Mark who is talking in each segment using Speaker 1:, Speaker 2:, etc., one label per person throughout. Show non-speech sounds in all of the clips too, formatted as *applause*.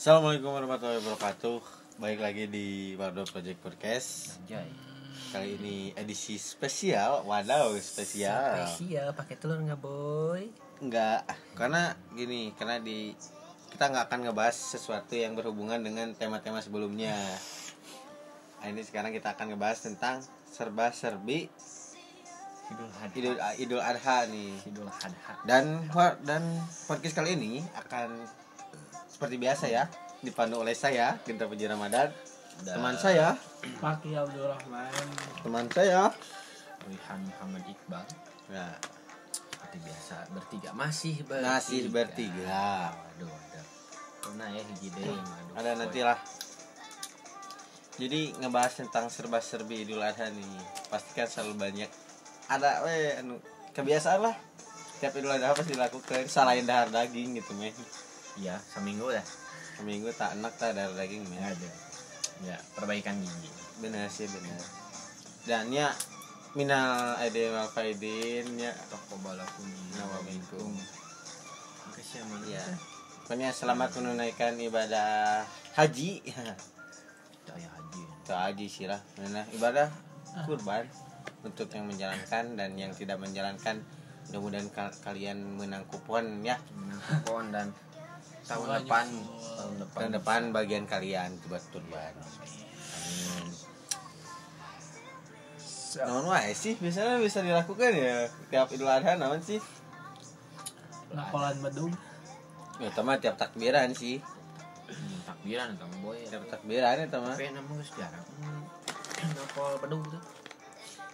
Speaker 1: Assalamualaikum warahmatullahi wabarakatuh Baik lagi di Wardo Project Podcast
Speaker 2: Anjay.
Speaker 1: Kali ini edisi spesial Wadaw spesial
Speaker 2: Spesial pakai telur nggak boy?
Speaker 1: Enggak Karena gini Karena di Kita nggak akan ngebahas sesuatu yang berhubungan dengan tema-tema sebelumnya Nah ini sekarang kita akan ngebahas tentang Serba-serbi
Speaker 2: Idul Adha.
Speaker 1: Idul, Idul Adha nih
Speaker 2: Idul Adha.
Speaker 1: dan dan podcast kali ini akan seperti biasa ya dipandu oleh saya Ginta Puji Ramadan
Speaker 2: Dan
Speaker 1: teman saya
Speaker 3: Paki Abdul Rahman
Speaker 1: teman saya
Speaker 2: Rihan Muhammad Iqbal.
Speaker 1: nah
Speaker 2: Seperti biasa bertiga masih bertiga.
Speaker 1: Masih bertiga.
Speaker 2: Waduh, ada. Pernah ya hiji deui. Aduh,
Speaker 1: ada
Speaker 2: boy.
Speaker 1: nanti lah jadi ngebahas tentang serba-serbi Idul Adha nih pastikan selalu banyak ada weh anu kebiasaan lah tiap Idul Adha pasti dilakukan selain dahar daging gitu men
Speaker 2: Iya, seminggu dah.
Speaker 1: seminggu tak enak tak dahar daging men
Speaker 2: Ada. Ya, perbaikan gigi.
Speaker 1: benar sih benar. Dan ya minal aidin wal faidin ya.
Speaker 2: Toko balakum.
Speaker 1: Nawaminkum.
Speaker 2: Makasih ya,
Speaker 1: ya. Pokoknya selamat menunaikan ibadah haji. *laughs*
Speaker 2: Saya haji.
Speaker 1: itu haji sih lah. Nah, ibadah kurban untuk yang menjalankan dan yang tidak menjalankan. Mudah-mudahan ka- kalian menang kupon ya.
Speaker 2: Menang kupon dan tahun
Speaker 3: Semuanya
Speaker 2: depan. Tahun depan.
Speaker 1: Tahun depan bagian kalian buat kurban amin. Namun wae sih? Biasanya bisa dilakukan ya. Tiap idul adha namun sih?
Speaker 3: Nakolan Badung
Speaker 1: ya teman tiap takbiran sih.
Speaker 2: Hmm, takbiran kamu boy.
Speaker 1: Tiap takbiran ya teman
Speaker 2: tapi nama geus jarang Hmm, nakol bedug tuh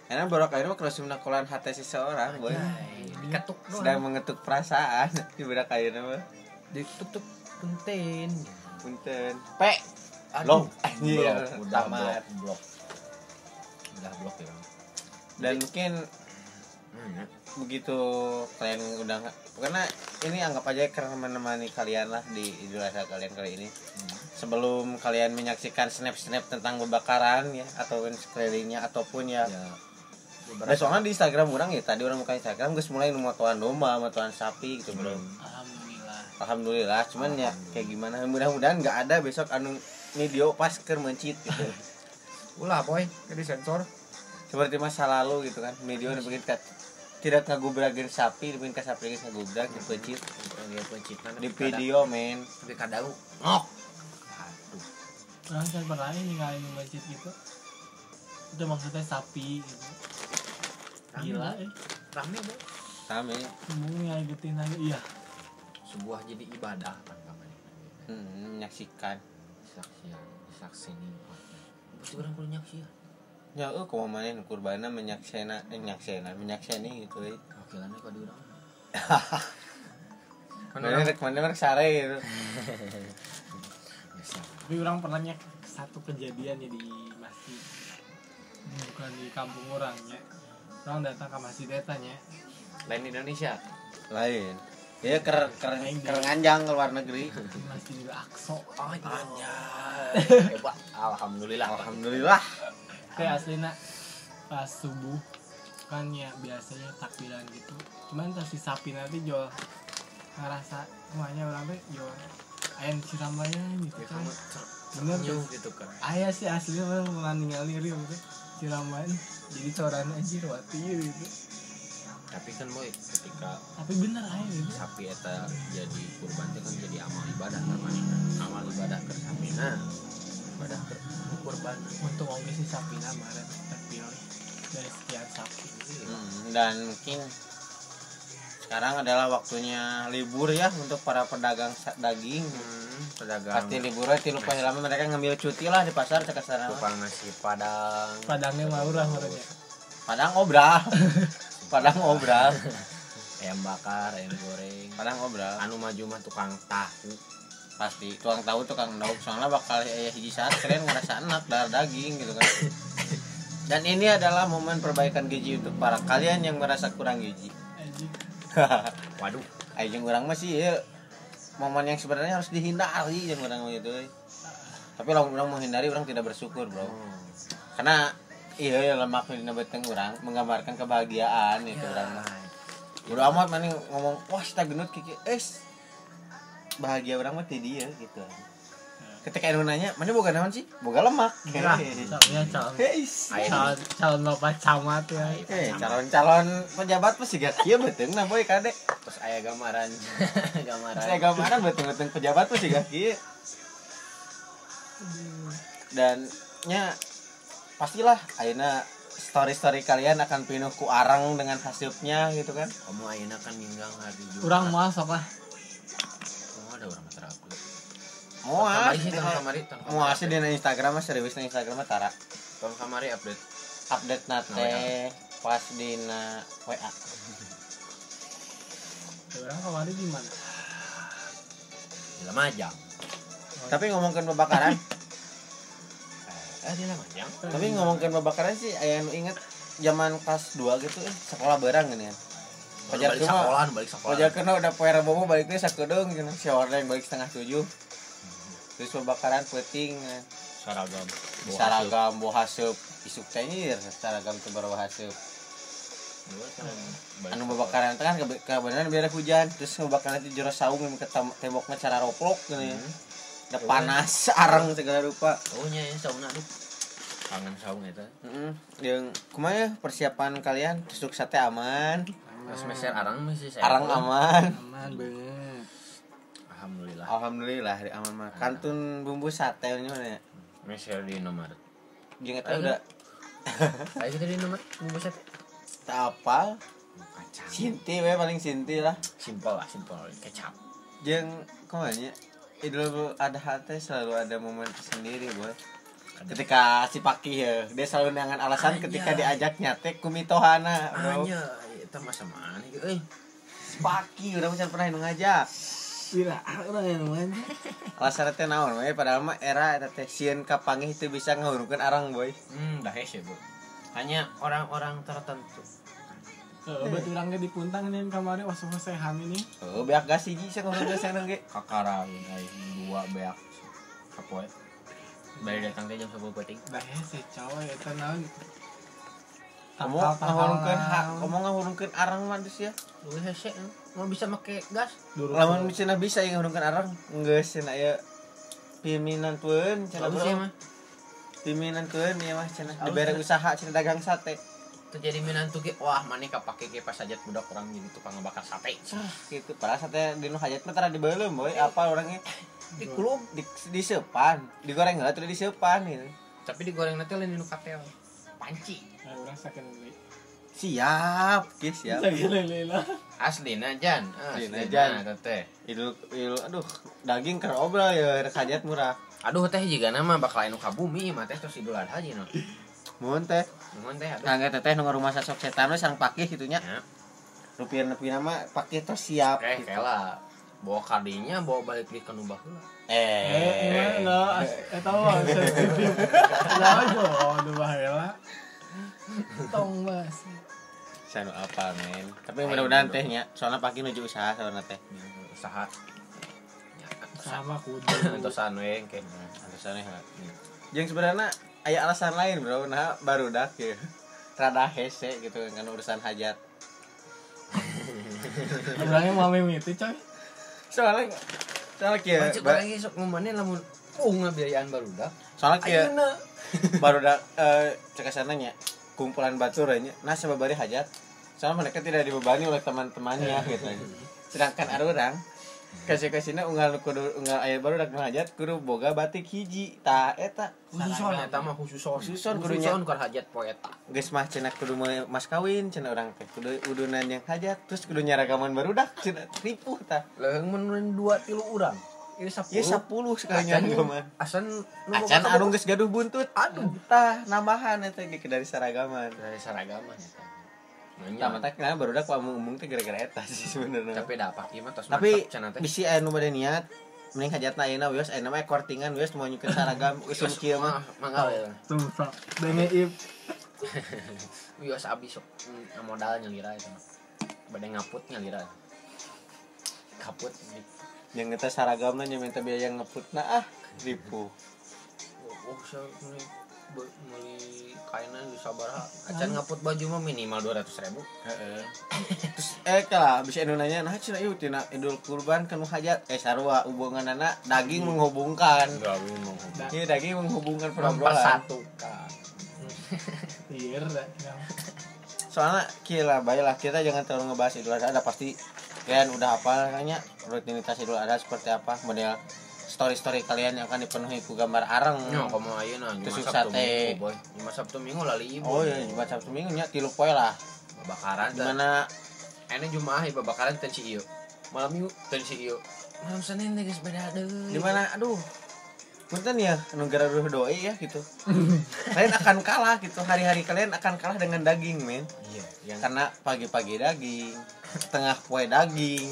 Speaker 1: karena baru kali mah kalau menakolan hati seseorang boy.
Speaker 2: Diketuk
Speaker 1: sedang mengetuk perasaan *laughs* di bedak kayu nama
Speaker 2: ditutup punten.
Speaker 1: Punten. Pe Loh, anjir,
Speaker 2: blok, udah
Speaker 1: tamat.
Speaker 2: blok. Blok udah blok ya.
Speaker 1: Dan mungkin
Speaker 2: Hmm,
Speaker 1: begitu kalian udah karena ini anggap aja karena menemani kalian lah di idul adha kalian kali ini.
Speaker 2: Hmm.
Speaker 1: sebelum kalian menyaksikan snap snap tentang pembakaran ya atau sekelilingnya ataupun ya.
Speaker 2: Ya.
Speaker 1: Nah, soalnya di Instagram orang ya tadi orang buka Instagram gue mulai motoan domba, motoan sapi gitu bro.
Speaker 2: Hmm.
Speaker 3: Alhamdulillah
Speaker 1: Alhamdulillah, cuman ya kayak gimana. Mudah-mudahan nggak ada besok anu video pas keur mencit gitu. *laughs*
Speaker 2: ulah boy. Jadi sensor.
Speaker 1: Seperti masa lalu gitu kan, video yang bikin kat tidak ngagubrageun sapi, dibikin ka sapi geus ngagubrak di pencit
Speaker 2: dia pencitan
Speaker 1: di video men.
Speaker 2: tapi kadang ngok. Aduh.
Speaker 3: Orang kan pernah ini di masjid gitu. Itu maksudnya sapi gitu. Gila eh.
Speaker 2: Rame boy.
Speaker 1: Rame.
Speaker 3: Ngomong ngagetin aja. Iya
Speaker 2: sebuah jadi ibadah kan kapan
Speaker 1: Hmm, menyaksikan.
Speaker 2: saksian saksini berarti orang kudu nyaksian
Speaker 1: Ya? Eueuh kumaha maneh nu kurbana menyaksena eh, menyaksena, menyakseni gitu euy.
Speaker 2: wakilannya kok di orang? *laughs* Kan
Speaker 1: Mana rek mana rek sare gitu. *laughs*
Speaker 3: Tapi orang pernah nyek satu kejadian ya di masjid. Bukan di kampung orang ya Orang datang ke masjid datanya
Speaker 2: lain Indonesia?
Speaker 1: Lain. Ya ker ker ker nganjang ke luar negeri.
Speaker 3: Masjid Aqsa
Speaker 2: oh iya hebat alhamdulillah.
Speaker 1: Alhamdulillah.
Speaker 3: Kayak aslinya pas subuh kan ya biasanya takbiran gitu. Cuman tas si sapi nanti jual ngerasa semuanya orang jual ayam sirambanya gitu
Speaker 2: ya
Speaker 3: kan. bener
Speaker 2: gitu kan.
Speaker 3: Ayah sih aslinya orang meninggal diri gitu siramban jadi coran anjir wati gitu
Speaker 2: tapi kan boy ketika
Speaker 3: tapi bener ayah gitu
Speaker 2: sapi eta jadi kurban itu kan jadi amal ibadah namanya amal ibadah ke sapi nah ibadah ke kurban
Speaker 3: untuk oke si sapi kemarin terpilih dari sekian sapi
Speaker 1: Hmm, dan mungkin sekarang adalah waktunya libur ya untuk para pedagang daging.
Speaker 2: hmm, pedagang
Speaker 1: Pasti liburnya tilu lama mereka ngambil cuti lah di pasar cek sana.
Speaker 2: tukang nasi padang
Speaker 3: padangnya mau lah orangnya
Speaker 1: Padang obral. *laughs* Padang obral.
Speaker 2: ayam bakar ayam goreng
Speaker 1: Padang obral.
Speaker 2: anu maju mah tukang tahu
Speaker 1: Pasti tukang tahu tukang daun soalnya bakal ya hiji saat kalian ngerasa enak darah daging gitu kan. Dan ini adalah momen perbaikan gizi untuk para kalian yang merasa kurang
Speaker 3: anjing *laughs*
Speaker 2: waduh
Speaker 1: Ayo orang masih ya momen yang sebenarnya harus dihindari yang orang gitu. Tapi kalau orang menghindari orang tidak bersyukur bro. Karena iya ya lemak di beteng orang menggambarkan kebahagiaan itu orang mah. Udah amat mana ngomong wah kita genut kiki. Es bahagia orang mah ti dia gitu. Ketika anu nanya mana boga naon sih? Boga lemak. *laughs*
Speaker 3: Calonnya calon calon calon bapak camat ya
Speaker 1: Eh, calon-calon pejabat pasti gak kieu beuteung nah boy kade.
Speaker 2: terus aya gambaran. *laughs* Gambaran.
Speaker 1: Saya gambaran beuteung-beuteung pejabat pasti gak kieu. Dan nya pastilah ayeuna story-story kalian akan pinuh ku arang dengan hasupnya gitu kan.
Speaker 2: kamu ayeuna kan minggang hari Jumat
Speaker 3: kurang masuk lah
Speaker 2: kamu ada orang terapi
Speaker 1: Moal.
Speaker 2: kamari sih kamari
Speaker 1: sih di Instagram mah serius di Instagram mah tara.
Speaker 2: tang kamari update
Speaker 1: Update nate pas dina WA.
Speaker 3: orang kemarin di mana
Speaker 2: di Lamajang
Speaker 1: Tapi ngomongin babakaran, *laughs*
Speaker 2: eh Lamajang
Speaker 1: tapi ngomongin babakaran sih aya anu inget zaman kelas 2 gitu eh sekolah bareng gini ya. Pajar
Speaker 2: balik sekolah balik sekolah
Speaker 1: Pajak kena udah poe bobo balik deh sakedeng gitu. Si yang balik setengah tujuh. Terus babakaran peting eh.
Speaker 2: saragam
Speaker 1: saragam bawa haseup isuk teh nyir saragam teu bawa haseup. Anu babakaran teh kan kebe- kebenaran biar hujan terus babakaran itu jero saung yang ke tem- temboknya cara roplok gitu ya. Udah panas arang segala rupa.
Speaker 2: oh nya ya sauna tuh kangen saung eta
Speaker 1: Heeh. Yang kumaha ya persiapan kalian tusuk sate aman,
Speaker 2: Mas meser arang masih saya
Speaker 1: arang aman.
Speaker 3: aman banget
Speaker 2: alhamdulillah
Speaker 1: Alhamdulillah hari aman mah. Kantun bumbu sate ini mana ya?
Speaker 2: meser di nomor
Speaker 1: Jeung eta
Speaker 2: Ayo.
Speaker 1: udah
Speaker 2: ayo kita di nomor bungkus set
Speaker 1: tak apal.
Speaker 2: kacang
Speaker 1: Sinti we paling Sinti lah.
Speaker 2: simpel lah simpel kecap
Speaker 1: Jeung kumanya Idul Adha teh selalu ada momen sendiri, boy. Ketika si Paki ya, dia selalu dengan alasan ketika
Speaker 2: Anjay.
Speaker 1: diajak nyatek kumitohana, bro.
Speaker 2: hanya eta mah sama nih euy
Speaker 1: Si Paki udah macam pernah ngajak.
Speaker 3: Bila orang yang mana
Speaker 1: Alasan teh naon we padahal mah era eta teh sieun kapangih teu bisa ngahurungkeun arang, boy.
Speaker 2: hmm dah hese bu hanya orang-orang tertentu
Speaker 3: Obat orangnya di puntang nih kemarin was sehan ini
Speaker 1: Oh, beak gas hiji sih ngomong geus yang ge.
Speaker 2: kakara ay dua beak. Kapoe? Bari datang teh jam 10 penting
Speaker 3: dah ya si cowok ya tenang
Speaker 1: Kamu ngahurungkeun hak, kamu ngahurungkeun arang mah deus ya.
Speaker 2: lu hese mau bisa make gas?
Speaker 1: Lamun cenah bisa yang ngahurungkeun arang, geus cenah aya piminan tueun cenah
Speaker 2: bagus ya
Speaker 1: bro.
Speaker 2: mah
Speaker 1: Piminan tueun ya mah dibere
Speaker 2: ya.
Speaker 1: usaha cenah dagang sate.
Speaker 2: Terjadi minantu ge wah maneh kapake ge pas sajat budak orang jadi tukang ngebakar sate.
Speaker 1: Gitu, padahal sate di nu hajat mah tara dibeuleuh boy, apa orangnya?
Speaker 2: Di klub
Speaker 1: di di sepan, digoreng heula terus di sepan gitu.
Speaker 2: tapi digoreng nanti lain di nu katel. Panci.
Speaker 3: Nah orang sakit beli
Speaker 1: Siap, Ki, siap.
Speaker 3: Alhamdulillah
Speaker 2: aslina jan.
Speaker 1: Aslina,
Speaker 2: aslina
Speaker 1: Jan.
Speaker 2: jan teh.
Speaker 1: Idul, aduh, daging keur obrol ya hajat murah.
Speaker 2: aduh teh juga nama bakal anu ka bumi mah teh terus idul adha aja
Speaker 1: Mun teh,
Speaker 2: nuhun teh aduh
Speaker 1: kangge teteh nu rumah sasok setan we sareng pakih gitunya.
Speaker 2: Ya.
Speaker 1: Rupiah nepi nama pakih terus siap.
Speaker 2: Oke,
Speaker 1: gitu.
Speaker 2: kela bawa kadinya bawa balik di kanu baheula
Speaker 3: eh enggak eh tahu sensitif aja oh udah bahaya tong mas
Speaker 1: Sanu apa men? Tapi mudah-mudahan tehnya, soalnya pagi nuju usaha soalnya teh.
Speaker 2: usaha Ya,
Speaker 3: sama kudu
Speaker 2: entosan we engke
Speaker 1: Alasannya heula. Jeung sebenarnya aya alasan lain, Bro. Nah, baru dak ya. Rada hese gitu kan urusan hajat. *laughs*
Speaker 3: orangnya mau itu coy
Speaker 1: Soalnya soalnya kieu
Speaker 2: Macet
Speaker 1: ba-
Speaker 2: orang sok ngomongnya lamun oh ngabiayaan barudak
Speaker 1: soalnya kieu
Speaker 2: ayeuna *laughs*
Speaker 1: baru dak eh cek nya kumpulan batur nya. Nah, sababari hajat. Soalnya mereka tidak dibebani oleh teman-temannya gitu. Sedangkan ada orang kasih kasihnya unggal kudu unggal ayah baru dak hajat kudu boga batik hiji. Ta eta.
Speaker 2: Khususon eta mah khususon.
Speaker 1: Khususon kudunya.
Speaker 2: khususon keur hajat poe eta.
Speaker 1: Geus mah cenah kudu mas kawin cenah orang teh kudu udunan yang hajat terus kudu nyaragaman baru dah cenah ripuh tah
Speaker 2: leuheung mun dua tilu urang. Ieu 10
Speaker 1: ya 10 sekali nyaragaman.
Speaker 2: asan
Speaker 1: acan anu geus gaduh buntut.
Speaker 2: Aduh.
Speaker 1: Tah nambahan eta dari saragaman.
Speaker 2: Dari saragaman eta Nanya,
Speaker 1: mata kenapa baru dah ku umum teh gara-gara eta sih sebenarnya
Speaker 2: tapi da paki mah tos
Speaker 1: tapi bisi aya nu bade niat mending hajatna ayeuna wios aya mah kortingan wios mau nyukeun saragam usum kieu mah
Speaker 2: mangga ya
Speaker 3: tuh sok dengeip
Speaker 2: wios abis sok Hmm, modal nyalira itu mah bade ngaput nyalira kaput
Speaker 1: yang eta saragamna nya minta biaya ngeputna ah ripuh
Speaker 2: oh so ini be- meuli kainnya di sabaraha acan ngaput baju mah minimal 200 ribu
Speaker 1: Heeh. *laughs* Terus eh kalah bisa nanya nah cenah ieu tina Idul Kurban kan hajat eh sarua hubunganana daging menghubungkan.
Speaker 2: enggak bingung
Speaker 1: Iya daging menghubungkan perobrolan.
Speaker 2: mempersatukan *laughs*
Speaker 3: Iya, dah.
Speaker 1: Soalnya kira baiklah kita jangan terlalu ngebahas Idul Adha ada pasti kalian udah apa kayaknya rutinitas Idul Adha seperti apa model story-story kalian yang akan dipenuhi ku gambar areng.
Speaker 2: Nya kamu Jumat
Speaker 1: Tusuk
Speaker 2: Sabtu
Speaker 1: sate.
Speaker 2: Minggu boy. Jumat Sabtu Minggu lali ibu.
Speaker 1: Oh iya, Jumat Sabtu Minggu nya tilu poe lah.
Speaker 2: Babakaran teh.
Speaker 1: Di mana
Speaker 2: Ini Jumaah ya babakaran teh si ieu. Malam Minggu teh si ieu. Malam Senin teh geus beda deui.
Speaker 1: di mana aduh punten ya gara ruh doi ya gitu *laughs* kalian akan kalah gitu hari-hari kalian akan kalah dengan daging men
Speaker 2: Iya, yang
Speaker 1: karena pagi-pagi daging tengah kue daging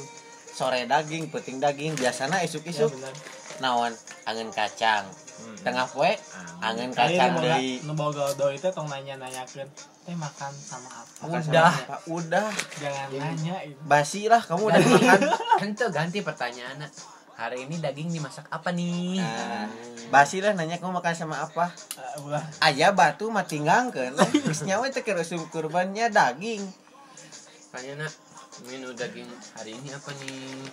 Speaker 1: sore daging peting daging biasanya
Speaker 3: Ya,
Speaker 1: isuk-isuk
Speaker 3: benar.
Speaker 1: Naon angin kacang
Speaker 2: Hmm.
Speaker 1: tengah kue
Speaker 2: Angin.
Speaker 1: kacang
Speaker 3: nu
Speaker 1: deui
Speaker 3: nu boga do itu tong nanya-nanyakeun, "Teh makan sama apa?"
Speaker 1: Makan sama
Speaker 2: Udah.
Speaker 1: apa? udah
Speaker 3: Jangan nanya itu.
Speaker 1: basi lah kamu udah makan *laughs*
Speaker 2: Ente ganti pertanyaannya. Hari ini daging dimasak apa nih?
Speaker 1: nah, basi lah nanya kamu makan sama apa
Speaker 3: ulah.
Speaker 1: ayah batu mati ngangkeun *laughs* geus nyawa teh keur usum kurbannya daging
Speaker 2: Tanya nak, menu daging hari ini apa nih?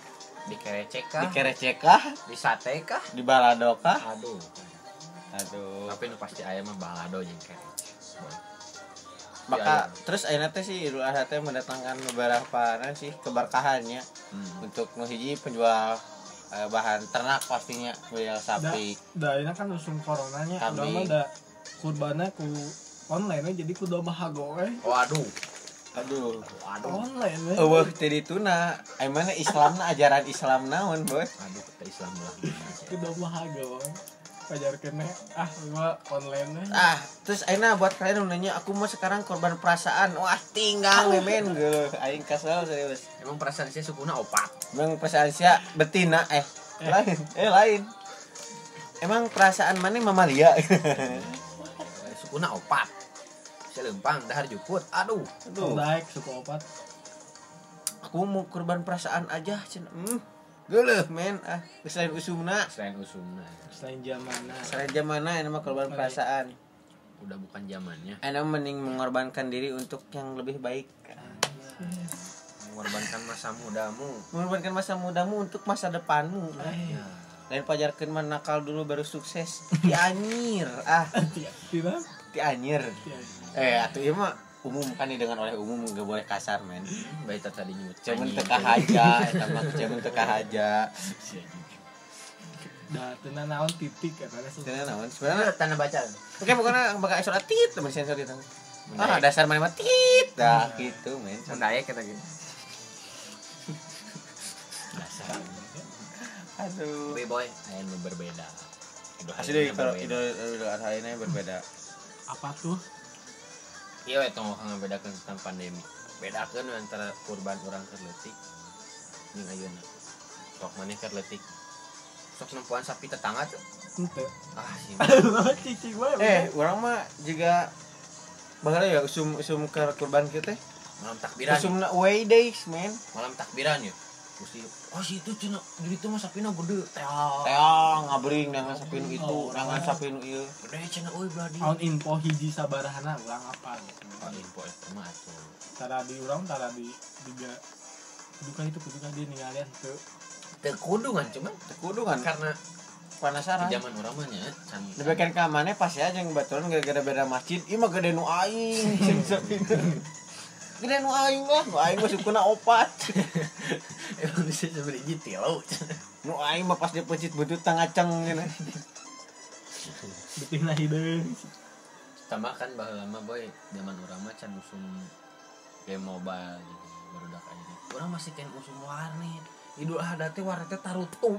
Speaker 2: Dikerecek kah?
Speaker 1: dikerecek kah
Speaker 2: Di sate kah?
Speaker 1: di balado kah
Speaker 2: Aduh.
Speaker 1: aduh
Speaker 2: Tapi nu pasti ayam mah balado jeung kerecek.
Speaker 1: Maka terus ayeuna teh sih Idul Adha teh mendatangkan beberapa nah sih keberkahannya
Speaker 2: Hmm.
Speaker 1: untuk nu hiji penjual eh, bahan ternak pastinya jual sapi
Speaker 3: Da ini kan usum coronanya, udah
Speaker 1: Kambing.
Speaker 3: mah da kurbannya ku online jadi ku domba hago we.
Speaker 2: Waduh.
Speaker 1: Aduh
Speaker 2: Waduh.
Speaker 3: Online we.
Speaker 1: eueuh teh dituna aya mana Islamna ajaran Islam naon boy
Speaker 2: Aduh, ke Islam lah.
Speaker 3: Ku domba hago we. Pajarkeun we, ah gua online we.
Speaker 1: ah terus ayeuna buat kalian nanya aku mau sekarang korban perasaan wah tinggal we men geuleuh aing kasal serius
Speaker 2: Emang perasaan saya sukuna opat.
Speaker 1: Emang perasaan sia betina eh,
Speaker 3: Eh.
Speaker 1: lain eh lain emang perasaan mana mamalia
Speaker 2: Eh, Sukuna opat. Saya lempang dahar juput. Aduh.
Speaker 1: aduh
Speaker 3: Daek suku opat.
Speaker 1: aku mau korban perasaan aja cina hmm geuleuh men ah selain usumna
Speaker 2: Selain usumna.
Speaker 3: Selain zamanna.
Speaker 1: selain zamana ini mah korban perasaan
Speaker 2: Udah bukan zamannya.
Speaker 1: Ana mending mengorbankan diri untuk yang lebih baik
Speaker 2: Mengorbankan masa mudamu.
Speaker 1: mengorbankan masa mudamu untuk masa depanmu lain pajarkeun mah nakal dulu baru sukses ti anyir ah ti anyir
Speaker 3: Ya.
Speaker 1: Eh atuh ieu mah umum kan dengan oleh umum nggak boleh kasar men
Speaker 2: Baik tadi nyebut.
Speaker 1: Cemen
Speaker 2: anjing.
Speaker 1: teka haja, eta mah cemen teka haja.
Speaker 3: Da tenan naon titik katanya
Speaker 1: Sebenarnya naon? Sebenarnya
Speaker 2: Tanda baca.
Speaker 1: oke pokoknya bakal surat tit teman sensor itu. Ah, dasar mana mah tit. Dah gitu, men.
Speaker 2: Mendayak kata gitu.
Speaker 1: Aduh.
Speaker 2: Boy nu berbeda.
Speaker 1: Asli kalau idul idul adha ini berbeda.
Speaker 3: Apa tuh?
Speaker 2: Iya, itu mau ngebedakan tentang pandemi. Bedakan antara kurban orang kerletik jeung ayeuna. Sok maneh kerletik. Sok nempuan sapi tetangga tuh.
Speaker 3: Ente.
Speaker 2: Ah, sih. *laughs*
Speaker 1: Eh, orang mah juga Bagaimana ya usum usum ke kurban kita?
Speaker 2: Malam takbiran.
Speaker 1: Usum way days, men.
Speaker 2: Malam takbiran ya. Terus oh si itu cina jadi itu mah sapina gede. Teong.
Speaker 1: Teong ngabring dengan sapi nu itu, dengan sapi nu ieu.
Speaker 2: Gede cina euy bladi.
Speaker 3: Naon info hiji sabarahana urang apa gitu.
Speaker 2: Oh, info itu mah atuh.
Speaker 3: Tara di urang tara di tiga kudu itu kudu dia ninggalin tuh
Speaker 2: Teu kudu kan cuman
Speaker 1: Kudu kan
Speaker 2: karena
Speaker 1: penasaran.
Speaker 2: di zaman orang mah nya can.
Speaker 1: Dibikin ke mana pas ya yang baturan gara-gara beda masjid Iya mah gede nu aing *laughs* Cing sapina. Gede nu aing lah Nu aing mah sukuna opat *laughs*
Speaker 2: Emang bisa sebenarnya hiji tilu.
Speaker 1: Nu aing mah pas dia pencit butut tangaceng gitu
Speaker 3: betina hideung
Speaker 2: Sama kan baheula lama boy zaman orang mah can usum game mobile gitu baru dak aja. Orang masih kan usum warnet. Idul Adha teh warnet teh tarutup.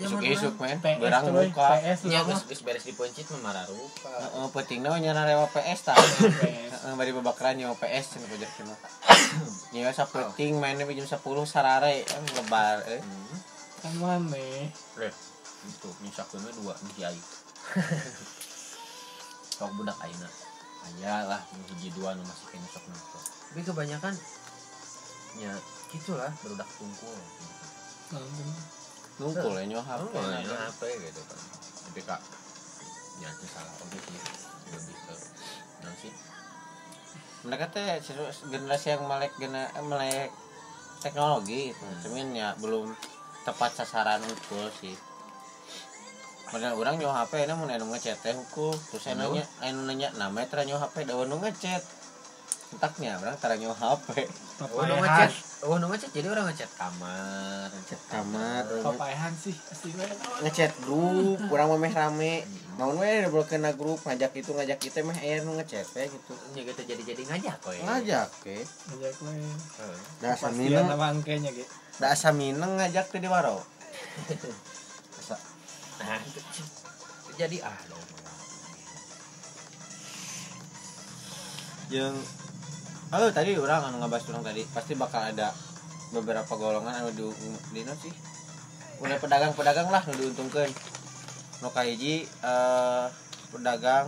Speaker 1: Men Berang
Speaker 3: tuh we,
Speaker 1: muka
Speaker 3: PS
Speaker 2: Ya geus geus beres dipencit mah marah rupa.
Speaker 1: Heeh, penting na nyana rewa PS Heeh, bari babakran nyawa PS cenah pajar kena *coughs* Nyawa sapeting mainnya jam 10 sarare eh, lebar eh
Speaker 2: Hmm.
Speaker 3: kan maneh
Speaker 2: Leh, itu we dua hiji ayu. *laughs* Sok budak ayeuna. Aya lah nu hiji dua nu masih kena sok nongkrong. Tapi kebanyakan ya gitulah berudak tungkul.
Speaker 3: nonton
Speaker 1: nungkul ya HP
Speaker 2: Oh, ya, gitu kan. Tapi kak ya itu salah. Oke sih lebih ke nah sih.
Speaker 1: Mereka teh generasi yang melek gena, melek teknologi gitu. cuman ya belum tepat sasaran ukur sih. Padahal orang nyawa HP ini mau anu ngechat teh hukum. Terus saya nanya anu nanya namanya tera nyawa HP nu ngechat entaknya orang tera nyawa HP
Speaker 2: oh nu ngechat. Oh nu ngechat. Jadi orang ngechat kamar ngechat
Speaker 1: kamar.
Speaker 3: papayahan sih asli we
Speaker 1: ngechat grup orang mah meh rame mau we udah kena grup ngajak itu ngajak itu meh aya nu ngechat teh gitu.
Speaker 2: Ya gitu jadi jadi ngajak ya
Speaker 1: ngajak ke?
Speaker 3: Ngajak we.
Speaker 2: Heeh.
Speaker 1: da asa
Speaker 3: pastian
Speaker 1: mineng.
Speaker 3: sama angkanya ge.
Speaker 1: Da asa mineng ngajak di waro *laughs*
Speaker 2: nah jadi ah
Speaker 1: yang oh tadi orang anu ngabahas orang tadi pasti bakal ada beberapa golongan anu di di nu sih. Udah pedagang-pedagang lah nu diuntungkan nu kahiji eh pedagang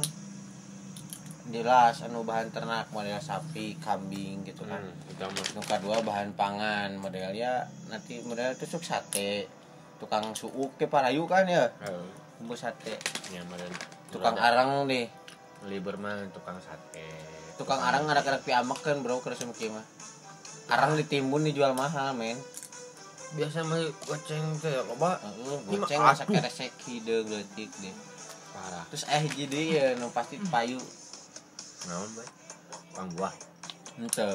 Speaker 1: jelas anu bahan ternak model sapi kambing gitu kan.
Speaker 2: Hmm, itu mah
Speaker 1: nu kedua bahan pangan modelnya nanti model tusuk sate. Tukang suuk ke parayu kan ya. Bumbu sate.
Speaker 2: Ya model
Speaker 1: tukang arang nih.
Speaker 2: Libur mah tukang sate
Speaker 1: tukang arang ngarak-ngarak piamak kan bro kerja sama mah. Arang ditimbun dijual mahal men.
Speaker 2: Biasa mah goceng teh loba
Speaker 1: Heeh,
Speaker 2: Ini mah
Speaker 1: goceng masak resek hidung letik deh
Speaker 2: parah.
Speaker 1: Terus eh jadi ya nu pasti payu.
Speaker 2: Naon bae tukang buah.
Speaker 1: Ente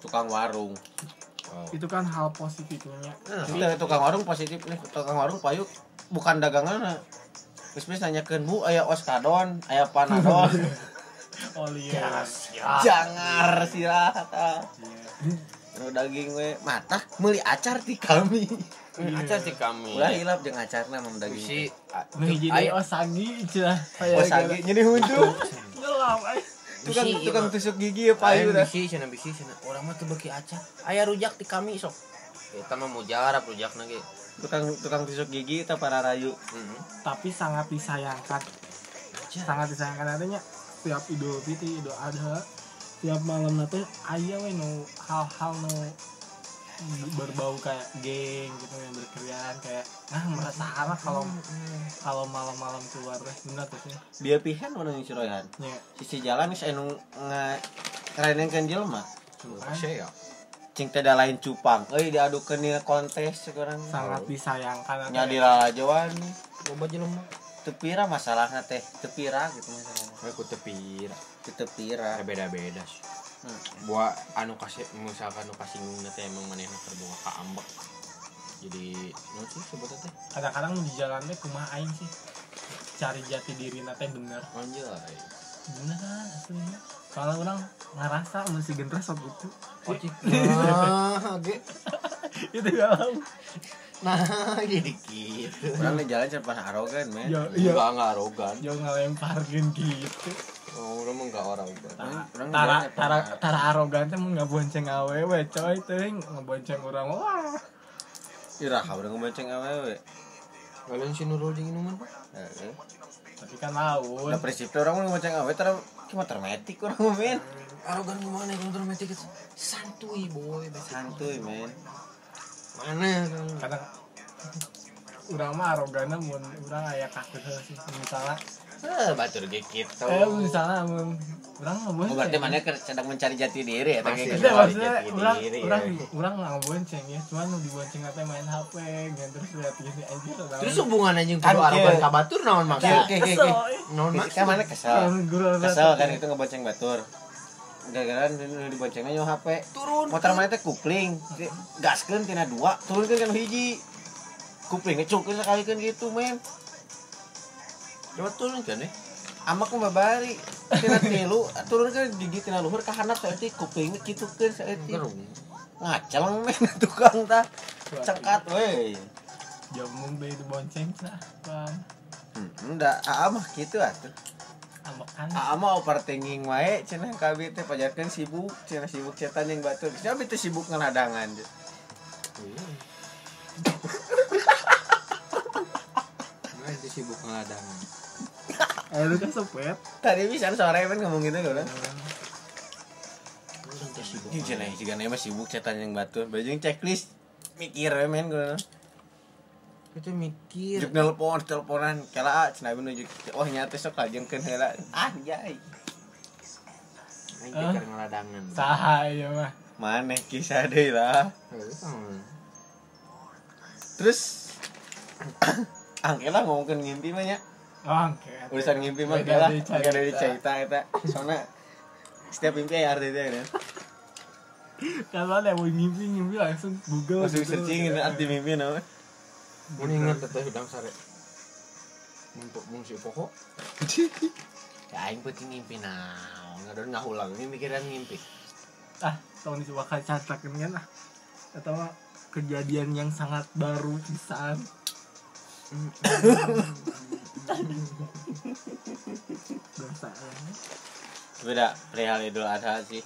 Speaker 1: tukang warung.
Speaker 2: Oh.
Speaker 3: Itu kan hal positifnya.
Speaker 2: Nah,
Speaker 1: tukang warung positif nih. Tukang warung payu bukan dagangan terus terus nanyakan bu ayah oskadon ayah panadol *laughs*
Speaker 3: oli
Speaker 2: Yes, ya.
Speaker 1: jangar sirah ta.
Speaker 3: Iya.
Speaker 1: nu daging we mata meuli acar ti kami.
Speaker 2: Hmm, acar sih kami.
Speaker 1: Ulah hilap jeung acarna mah daging.
Speaker 2: Si
Speaker 3: deui osagi cenah
Speaker 1: oh sagi jadi huntu
Speaker 3: ngelam ay
Speaker 1: tukang
Speaker 2: Bisi,
Speaker 1: tukang
Speaker 2: iya,
Speaker 1: tusuk gigi ya payu
Speaker 2: Ayo
Speaker 1: dah
Speaker 2: bisi cenah bisi cenah orang mah teu beuki acar. Aya rujak di kami sok. Kita mah mujarab rujakna ge
Speaker 1: tukang tukang tusuk gigi kita para rayu?
Speaker 2: Heeh
Speaker 3: tapi sangat disayangkan. Sangat disayangkan adanya tiap idul fitri idul adha tiap malam nanti ayah we nu hal-hal nu berbau kayak geng gitu yang berkerian kayak nah merasa anak kalau kalau malam-malam keluar teh bener tuh sih.
Speaker 1: Biar pihan mana yang suroyan
Speaker 3: ya
Speaker 1: sisi jalan geus anu nga kerenengkeun jelema
Speaker 2: Saya ya.
Speaker 1: cing teh da lain cupang. Euy diadukeun dina kontes sekarang.
Speaker 3: Sangat disayangkan.
Speaker 1: Nya di lalajoan
Speaker 2: Loba jelema.
Speaker 1: Tepira masalahna teh tepira gitu masalahnya
Speaker 2: Aku tepir.
Speaker 1: Di tepira
Speaker 2: Beda-beda sih.
Speaker 1: Hmm.
Speaker 2: Buat anu kasih misalkan anu kasinggung teh emang manehna keur boga ka ambek. Jadi, nu sih sebutnya teh?
Speaker 3: kadang-kadang di jalan teh kumaha aing sih cari jati diri teh bener
Speaker 2: Anjay.
Speaker 3: beneran aslinya soalnya orang ngerasa masih gendres waktu itu
Speaker 2: Nah, *laughs* ge.
Speaker 3: itu galau
Speaker 2: Nah, *laughs* jadi gitu.
Speaker 1: orang jalan cepat arogan men
Speaker 3: ya iya
Speaker 2: Enggak enggak arogan.
Speaker 3: jauh ngelemparkan gitu
Speaker 2: Oh, udah mah enggak
Speaker 3: tara
Speaker 1: orang
Speaker 3: tara tara, tara arogan teh mau ngabonceng awewe coy teh ngabonceng orang wah
Speaker 1: irah udah ngebonceng awewe
Speaker 2: Kalian si Nurul jeung minuman, Pak?
Speaker 1: Heeh.
Speaker 3: tapi kan laut
Speaker 1: Udah prinsipnya orang mau ngebonceng awewe terus cuma termetik orang men
Speaker 2: Arogan gimana kalau termetik itu? Santuy, boy.
Speaker 1: santuy men
Speaker 2: Mana kan?
Speaker 3: kadang orang mah arogan mun orang aya kaget sih misalnya
Speaker 2: Eh, batur ge gitu.
Speaker 3: eh misalnya mun orang
Speaker 1: Oh,
Speaker 3: ngabonceng
Speaker 1: berarti mana sedang mencari jati diri ya
Speaker 3: Itu
Speaker 1: gitu.
Speaker 3: maksudnya orang
Speaker 2: ya.
Speaker 3: orang nggak bonceng ya, cuman nu dibonceng apa main HP, gitu terus lihat gini lah.
Speaker 2: Terus hubungan anjing
Speaker 1: Kan
Speaker 2: kudu arogan
Speaker 1: kieu.
Speaker 2: ka batur naon maksud?
Speaker 1: oke oke.
Speaker 2: Naon
Speaker 1: Kan
Speaker 2: maksud?
Speaker 1: mana kesel.
Speaker 3: Kan
Speaker 1: Kesel kan itu ngebonceng batur. Gara-gara diboncengnya nyawa HP.
Speaker 2: Turun.
Speaker 1: Motor mana teh kupling. Gaskeun tina dua, turunkeun kan hiji. Kuplingnya cukeun sakalikeun gitu men.
Speaker 2: Coba turun kan eh.
Speaker 1: Amak mah babari. Tina tilu turunkeun gigi tina luhur ka handap saeutik kuplingnya kitukeun saeutik.
Speaker 2: Gerung.
Speaker 1: Ngaceleng men *laughs* tukang tah. Cengkat we.
Speaker 3: Jamun be dibonceng cah, bang.
Speaker 1: Hmm, enggak, aa mah gitu atuh.
Speaker 3: Kan.
Speaker 1: Aa mah overthinking wae cenah kabeh teh pajarkeun sibuk, cenah sibuk cetan yang batur. Siapa itu sibuk ngeladangan.
Speaker 2: Nah, itu sibuk ngeladangan.
Speaker 3: Eh lu kan sepet.
Speaker 1: Tadi bisa sore kan ngomong gitu kan.
Speaker 2: Sibuk.
Speaker 1: Ini cenah jika mah sibuk cetan yang batur. Bajing checklist mikir we men gue.
Speaker 2: Itu mikir.
Speaker 1: juk nelpon teleponan. Kala cenah menuju oh nyata sok lajengkeun heula. Anjay.
Speaker 3: Ah.
Speaker 2: pikir ngeladangan.
Speaker 3: saha ya mah.
Speaker 1: Maneh kisah deui lah. Terus *coughs* angkela ngomongkeun ngimpi mah nya.
Speaker 3: Oh oke
Speaker 1: urusan ngimpi mah
Speaker 3: cerita.
Speaker 1: enggak dari cerita. Eta. Soalnya setiap mimpi aya arti teh kan
Speaker 3: kalau ada mau ngimpi ngimpi langsung google
Speaker 1: langsung
Speaker 3: gitu.
Speaker 1: searching arti mimpi naon
Speaker 2: Mun inget teteh udang sare. Mumpuk mung si pokok. *laughs* Ya aing penting ngimpi naon. Ngadon ngahulang ini mikiran ngimpi.
Speaker 3: ah tahun itu bakal catakan kan ah atau mah kejadian yang sangat baru pisan dosa *laughs* ya.
Speaker 1: beda perihal idul adha sih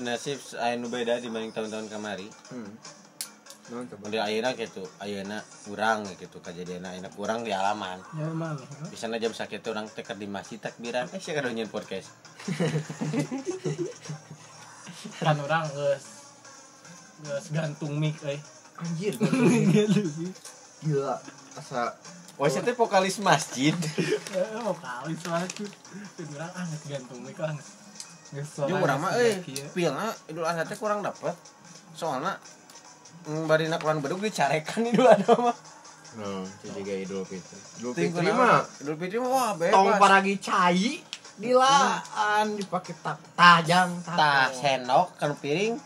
Speaker 1: Nasib aya nu beda dibanding tahun-tahun kemari
Speaker 2: Hmm.
Speaker 1: Di ayeuna gitu, ayeuna kurang gitu kejadian ayeuna kurang di alaman.
Speaker 3: ya mana
Speaker 1: Bisa jam sakit orang teker di masjid takbiran, eh sih kada nyen podcast. *laughs*
Speaker 3: kan orang geus geus gantung mic euy
Speaker 2: Anjir, *laughs*
Speaker 3: gitu sih
Speaker 2: gila. Asa
Speaker 1: Wah, saya teh vokalis masjid. *laughs*
Speaker 3: Eh, mau kali suatu orang geus gantung mic lah geus
Speaker 1: Jeung urang mah euy, pilna idul adha teh kurang dapat. Soalnya bari nakulan bedug dicarekan idul adha mah.
Speaker 2: No, jadi kayak Idul Fitri. Idul Fitri mah
Speaker 1: Idul Fitri mah wah
Speaker 2: tong
Speaker 1: bebas.
Speaker 2: paragi cai dilaan dipakai tak tajang
Speaker 1: Tah senok kan piring.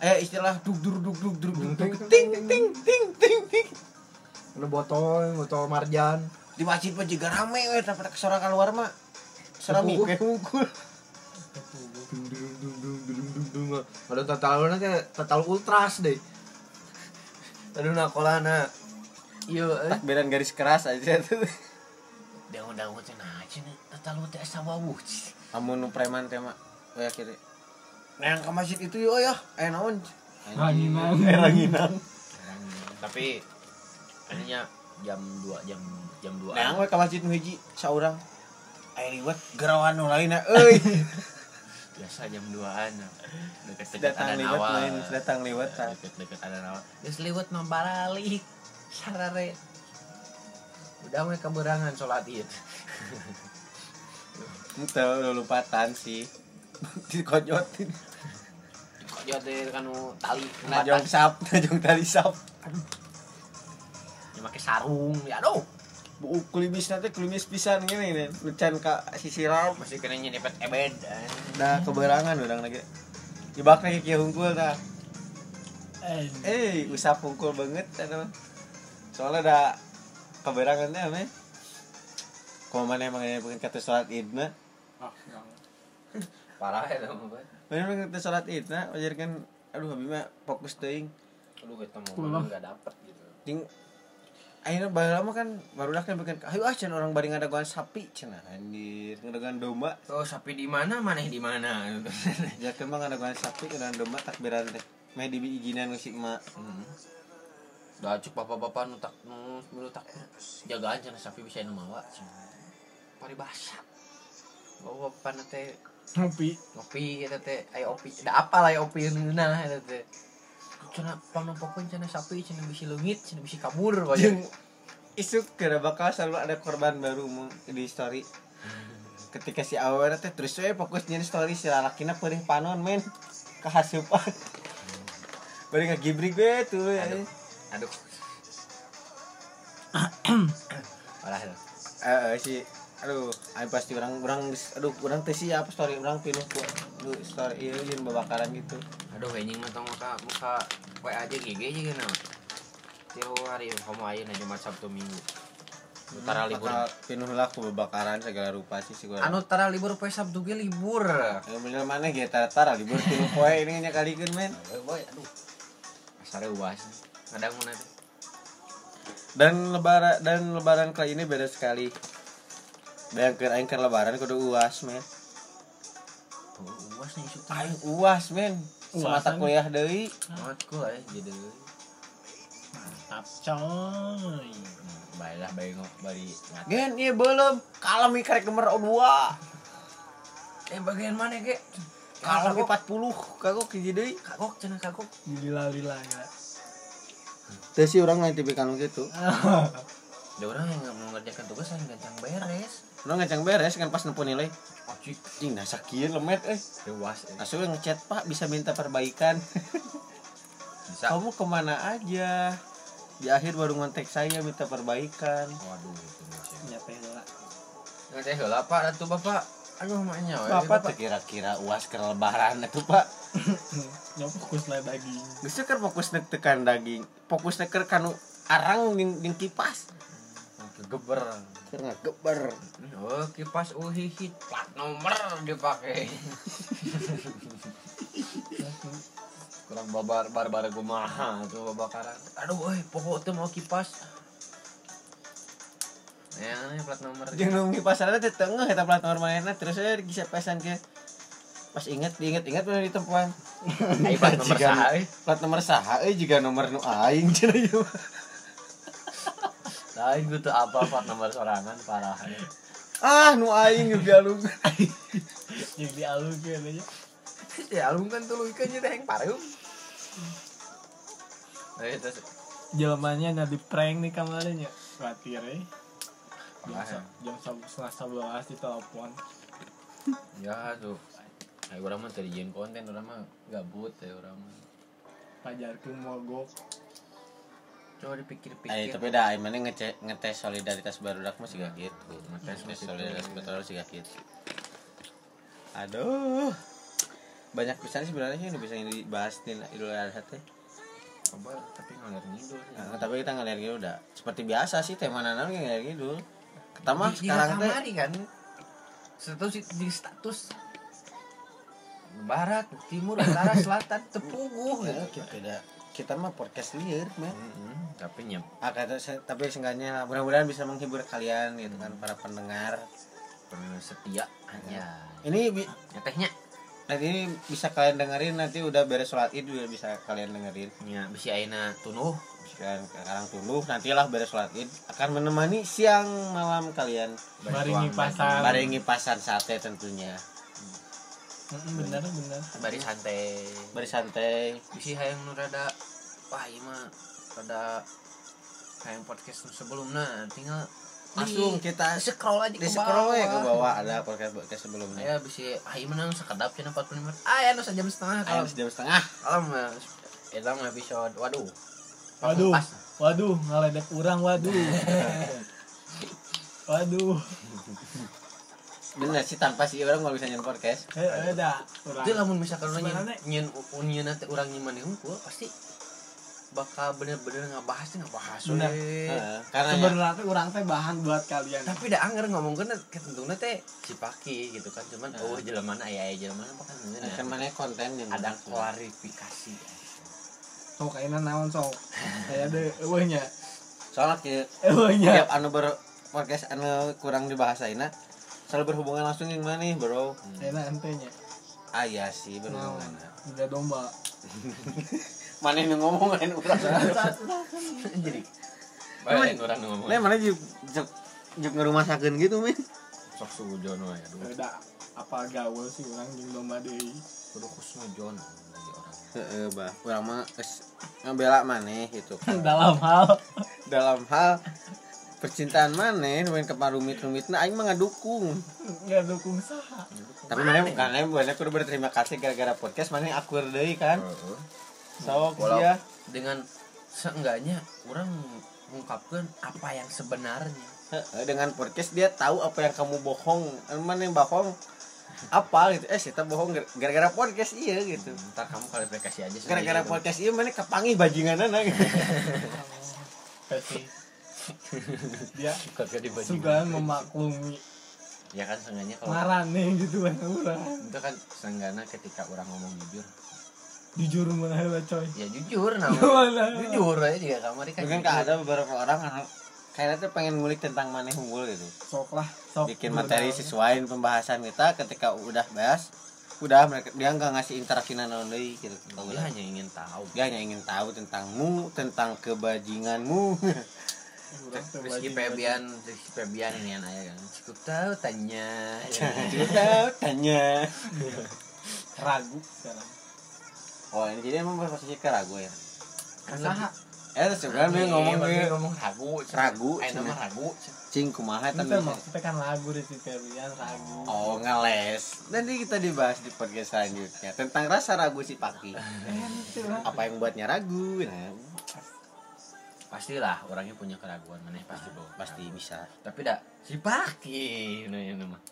Speaker 1: Eh istilah dug dug dug dug dug dug ting ting ting ting ting.
Speaker 2: Ada botol, botol marjan.
Speaker 1: Di masjid mah juga rame we tapi kesorakan luar mah. Serami
Speaker 2: Tepuk.
Speaker 1: we unggul.
Speaker 2: Dung dung dung dung dung dung dung. Ada total ultras deh. Tadi nakolana. Iya, eh.
Speaker 1: Takbiran garis keras aja tuh.
Speaker 2: Daun-daun teh nah cenah total teh asa wawuh.
Speaker 1: Amun nu preman teh mah we akhirnya. Nah, yang ke masjid itu yo ya, eh naon?
Speaker 3: Ranginang.
Speaker 1: Eh ranginang.
Speaker 2: Tapi ininya jam 2 jam jam 2.
Speaker 1: Nah, we ke masjid nu hiji saurang. Aya liwat gerawan nu lainna euy. *laughs*
Speaker 2: biasa jam 2-an. Deket-deket ada nawa.
Speaker 1: datang liwat tah.
Speaker 2: Deket-deket ada nawa. Geus liwat mah baralik. Sarare. Udah we keberangan salat Id.
Speaker 1: Itu lupatan sih. *laughs*
Speaker 2: Dia teh kanu tali
Speaker 1: Najong sap, *laughs* najong tali sap.
Speaker 2: Dia make sarung. Ya aduh.
Speaker 1: Kulimis nanti kulimis pisan gini nih. Lucan ka sisiram.
Speaker 2: Masih kena nyepet ebed.
Speaker 1: Dah keberangan urang lagi. Jebak lagi kieu hungkul tah.
Speaker 3: eh
Speaker 1: usap hungkul banget eta mah. Soalnya ada keberangan teh men. Kalau mana emang yang pengen kata sholat id mah.
Speaker 3: ah. *laughs*
Speaker 2: Parah ya dong, Bang.
Speaker 1: Mana pengen kata sholat id mah, wajar kan. Aduh, habis mah fokus teuing.
Speaker 2: Aduh ketemu enggak dapet gitu.
Speaker 1: Ting akhirnya baru lama kan baru dah kan bikin ayo ah cenah orang bari ngadaguan sapi cenah anjir ngadaguan domba
Speaker 2: Oh, sapi di mana? Maneh di mana? *laughs*
Speaker 1: ya kan mah ngadaguan sapi ngadaguan domba takbiran teh meh di izinan si emak
Speaker 2: Hmm. Dah cuk bapak-bapak nu tak nu tak jagaan cenah sapi bisa nu mawa cenah. Paribasa. Bawa bapak teh
Speaker 3: ngopi
Speaker 2: ngopi eta teh aya opi. Da apa lah opi neuna eta teh. Cenah pangnompokeun cenah sapi cenah bisi leungit, cenah bisi kabur
Speaker 1: Jeung
Speaker 2: wae.
Speaker 1: isuk kira bakal selalu ada korban baru di story ketika si awer teh terus we fokus nyen story si lalakina perih panon men kahasupan bari ngagibrig we tuh ya.
Speaker 2: Aduh. Aduh. *clears throat* Ya.
Speaker 1: eh eh, si aduh ay pasti orang orang aduh orang teh siap story orang pinuh ku aduh story ieu jeung babakaran gitu
Speaker 2: Aduh anjing mah tong muka muka we aja GG aja gitu. Tiap hari kamu ayeuna na Jumat Sabtu Minggu. Tara libur.
Speaker 1: Pinuh lah ku babakaran segala rupa sih si gua
Speaker 2: Anu tara libur poe Sabtu ge libur.
Speaker 1: yang bener mana ge tara libur pinuh poe ini nya kalikeun men
Speaker 2: Boy, aduh. Asare uas. Kadang mun teh.
Speaker 1: dan lebaran dan lebaran kali ini beda sekali bayangkeun aing keur lebaran kudu uas men.
Speaker 2: Oh, uas nih isu
Speaker 1: aing uas men. Semata kuliah deui.
Speaker 2: Matku eh jadi.
Speaker 3: mantap coy.
Speaker 2: Baiklah baik ngok bari
Speaker 1: gen ieu belum. Kalem karek gemer dua.
Speaker 2: Eh bagian mana ge?
Speaker 1: kalem
Speaker 2: Kagok.
Speaker 1: 40 kagok hiji deui.
Speaker 2: Kagok cenah kagok.
Speaker 3: lila lila ya.
Speaker 1: Teh sih orang lain tipikal gitu *laughs*
Speaker 2: ada orang yang nggak mau ngerjakan tugas yang gancang beres
Speaker 1: orang ngecang beres kan pas nempo nilai.
Speaker 2: Ojik
Speaker 1: ih nah sakieu lemet eh.
Speaker 2: Dewas eh.
Speaker 1: langsung ngechat pak bisa minta perbaikan? *laughs*
Speaker 2: Bisa.
Speaker 1: Kamu ke mana aja? Di akhir baru ngontek saya minta perbaikan.
Speaker 2: Waduh itu masih
Speaker 3: nyapa heula
Speaker 2: nggak teh heula pak. Atuh bapak. Aduh maknya we,
Speaker 1: bapak teh kira-kira uas ke lebaran itu pak. *laughs*
Speaker 3: Nya fokus lah daging.
Speaker 1: Geus keur fokus nek tekan daging. Fokus nek keur kanu arang jeung kipas.
Speaker 2: Kegeber
Speaker 1: keur ngageber
Speaker 2: oh kipas uhihit plat nomor dipakai. Kurang babar barbar kumaha tuh babakaran aduh euy pokok tuh mau kipas. Ya ini plat nomor
Speaker 1: jeung nu ngipasana teh tengah eta plat nomor manehna terus saya bisa pesan ke pas inget diinget inget bener di tempuan
Speaker 2: Ai plat nomor saha
Speaker 1: plat nomor saha euy juga nomor nu aing cenah
Speaker 2: gue tuh apa plat nomor sorangan parah.
Speaker 1: Ah nu aing geus dialung *laughs*
Speaker 3: yang dialung ke nya
Speaker 2: ya alung kan tuh ikannya teh yang pareum Ayo terus
Speaker 3: jelmanya nya di prank nih kemarin ya. Khawatir eh jam, jam setengah sebelas di telepon.
Speaker 2: Ya tuh. Ayo orang mah terjun konten orang mah gabut ya orang mah.
Speaker 3: Pajarkeun mogok
Speaker 2: coba dipikir-pikir
Speaker 1: Ay, tapi dah mana ngece ngetes solidaritas barudak mah siga gitu.
Speaker 2: Ngetes
Speaker 1: Ngetes solidaritas
Speaker 2: gitu.
Speaker 1: barudak siga gitu. Aduh. Banyak pisan sih sebenarnya yang bisa dibahas di Idul Adha teh.
Speaker 2: coba tapi ngalir ngidul sih.
Speaker 1: Nah, tapi kita ngeliat gitu udah seperti biasa sih tema nanam yang ngeliat gitu. Pertama sekarang teh
Speaker 2: kan status di status barat timur utara selatan tepuguh
Speaker 1: ya,
Speaker 2: gitu
Speaker 1: kita tidak kita mah podcast liar, men.
Speaker 2: Mm-mm, tapi nyep
Speaker 1: Ah, kata, se- tapi seenggaknya mudah-mudahan bisa menghibur kalian gitu kan para pendengar.
Speaker 2: pernah setia aja
Speaker 1: Ini bi-
Speaker 2: nyatehnya
Speaker 1: nanti ini bisa kalian dengerin nanti udah beres sholat id juga bisa kalian dengerin.
Speaker 2: ya bisa aina tunuh.
Speaker 1: Sekarang sekarang tuluh nantilah beres sholat id. Akan menemani siang malam kalian
Speaker 3: Baringi pasar.
Speaker 1: barengi pasar sate tentunya.
Speaker 3: Mm, bener bener.
Speaker 2: Bari santai.
Speaker 1: Bersantai
Speaker 2: bisi hayang nu rada wah ieu mah rada hayang podcast nu sebelumnya tinggal
Speaker 1: langsung kita
Speaker 2: scroll aja
Speaker 1: di scroll we ke bawah ada podcast podcast sebelumnya.
Speaker 2: Ya bisa ayo menang sekedap cina 45 menit ah ya sejam setengah kalau
Speaker 1: jam setengah.
Speaker 2: Kalau mah itu mah episode waduh.
Speaker 3: Waduh
Speaker 2: Pas.
Speaker 3: waduh ngaledek urang waduh. *laughs* Waduh.
Speaker 1: Bener sih tanpa sih orang nggak bisa nyen podcast.
Speaker 3: Eh dah urang
Speaker 2: itu lamun misalkan orang nyen nyen nanti orang nyen mana unggul pasti bakal bener-bener ngebahas teh ngebahas
Speaker 3: Bener.
Speaker 2: we.
Speaker 1: Heeh, karena ya,
Speaker 3: sebenarnya teh urang teh bahan buat kalian.
Speaker 2: Tapi dah anger ngomongkeun ketentuna teh cipaki gitu kan cuman
Speaker 1: Nah.
Speaker 2: oh jelema aya aya jelema apa kan bener
Speaker 1: kan mana konten yang
Speaker 2: ada klarifikasi.
Speaker 3: Sok kayaknya naon sok? Kayak deh eueuhnya
Speaker 1: soalnya
Speaker 3: eueuhnya
Speaker 1: tiap anu ber podcast anu kurang dibahasaina selalu berhubungan langsung yang mana bro?
Speaker 3: Kayaknya entenya
Speaker 1: ah iya sih berhubungan
Speaker 3: udah domba *laughs*
Speaker 1: mana yang ngomongin urang
Speaker 2: jadi Baik, orang ngomong.
Speaker 1: Nah, mana juk juk juk ngerumah sakit gitu, men.
Speaker 2: Sok sujon we aduh.
Speaker 3: udah apa gaul sih orang jeung domba deui
Speaker 2: Kudu kusnujon lagi orang.
Speaker 1: Heeh, bah. Urang mah geus ngabela maneh gitu kan. *laughs*
Speaker 3: dalam hal
Speaker 1: Dalam hal percintaan maneh nu ke rumit-rumitna aing mah ngadukung.
Speaker 3: nggak dukung saha
Speaker 1: Tapi maneh karena banyak kudu berterima kasih gara-gara podcast maneh akur deui kan.
Speaker 2: Heeh.
Speaker 1: Sok iya.
Speaker 2: dengan seenggaknya orang mengungkapkan apa yang sebenarnya.
Speaker 1: Heeh, dengan podcast dia tahu apa yang kamu bohong. Anu Mana yang bohong? Apa gitu. Eh, kita bohong gara- gara-gara podcast iya gitu.
Speaker 2: Ntar kamu klarifikasi aja.
Speaker 1: Gara-gara podcast iya mana kepangih bajinganana gitu. *laughs*
Speaker 3: pasti dia suka memaklumi
Speaker 2: Ya kan seenggaknya kalau
Speaker 3: marane gitu kan urang
Speaker 2: itu kan seenggaknya ketika orang ngomong jujur.
Speaker 3: Jujur mana heula coy
Speaker 2: Ya jujur nah. *laughs*
Speaker 3: Mana?
Speaker 2: jujur aja juga kamar kan.
Speaker 1: Mungkin
Speaker 2: jujur.
Speaker 1: ada beberapa orang anu kayaknya tuh pengen ngulik tentang maneh unggul gitu.
Speaker 3: sok lah sok
Speaker 1: bikin materi sesuai pembahasan kita ketika udah bahas udah mereka dia nggak ngasih interaksi naon deui gitu
Speaker 2: Dia
Speaker 1: udah.
Speaker 2: hanya ingin tahu.
Speaker 1: dia hanya ingin tahu tentangmu tentang kebajinganmu
Speaker 2: Rizky Febian, Rizky Febian ini yang ayah kan. Cukup tahu tanya. *laughs*
Speaker 1: Cukup tahu tanya
Speaker 3: ragu sekarang
Speaker 1: oh ini jadi emang posisi keragu ya?
Speaker 3: Saha
Speaker 1: eh sebenarnya dia ngomong
Speaker 2: Iya,
Speaker 1: dia
Speaker 2: ngomong ragu
Speaker 1: Ragu,
Speaker 2: eh nama ragu
Speaker 1: cing kumaha bisa
Speaker 3: maksudnya kan lagu di si Ferdian ragu.
Speaker 1: Oh ngeles. Nanti kita dibahas di podcast selanjutnya tentang rasa ragu si Paki. *laughs* Apa yang buatnya ragu nah.
Speaker 2: Pastilah orangnya punya keraguan mana pasti bawa
Speaker 1: pasti bisa.
Speaker 2: Tapi dah si paki nah ini mah.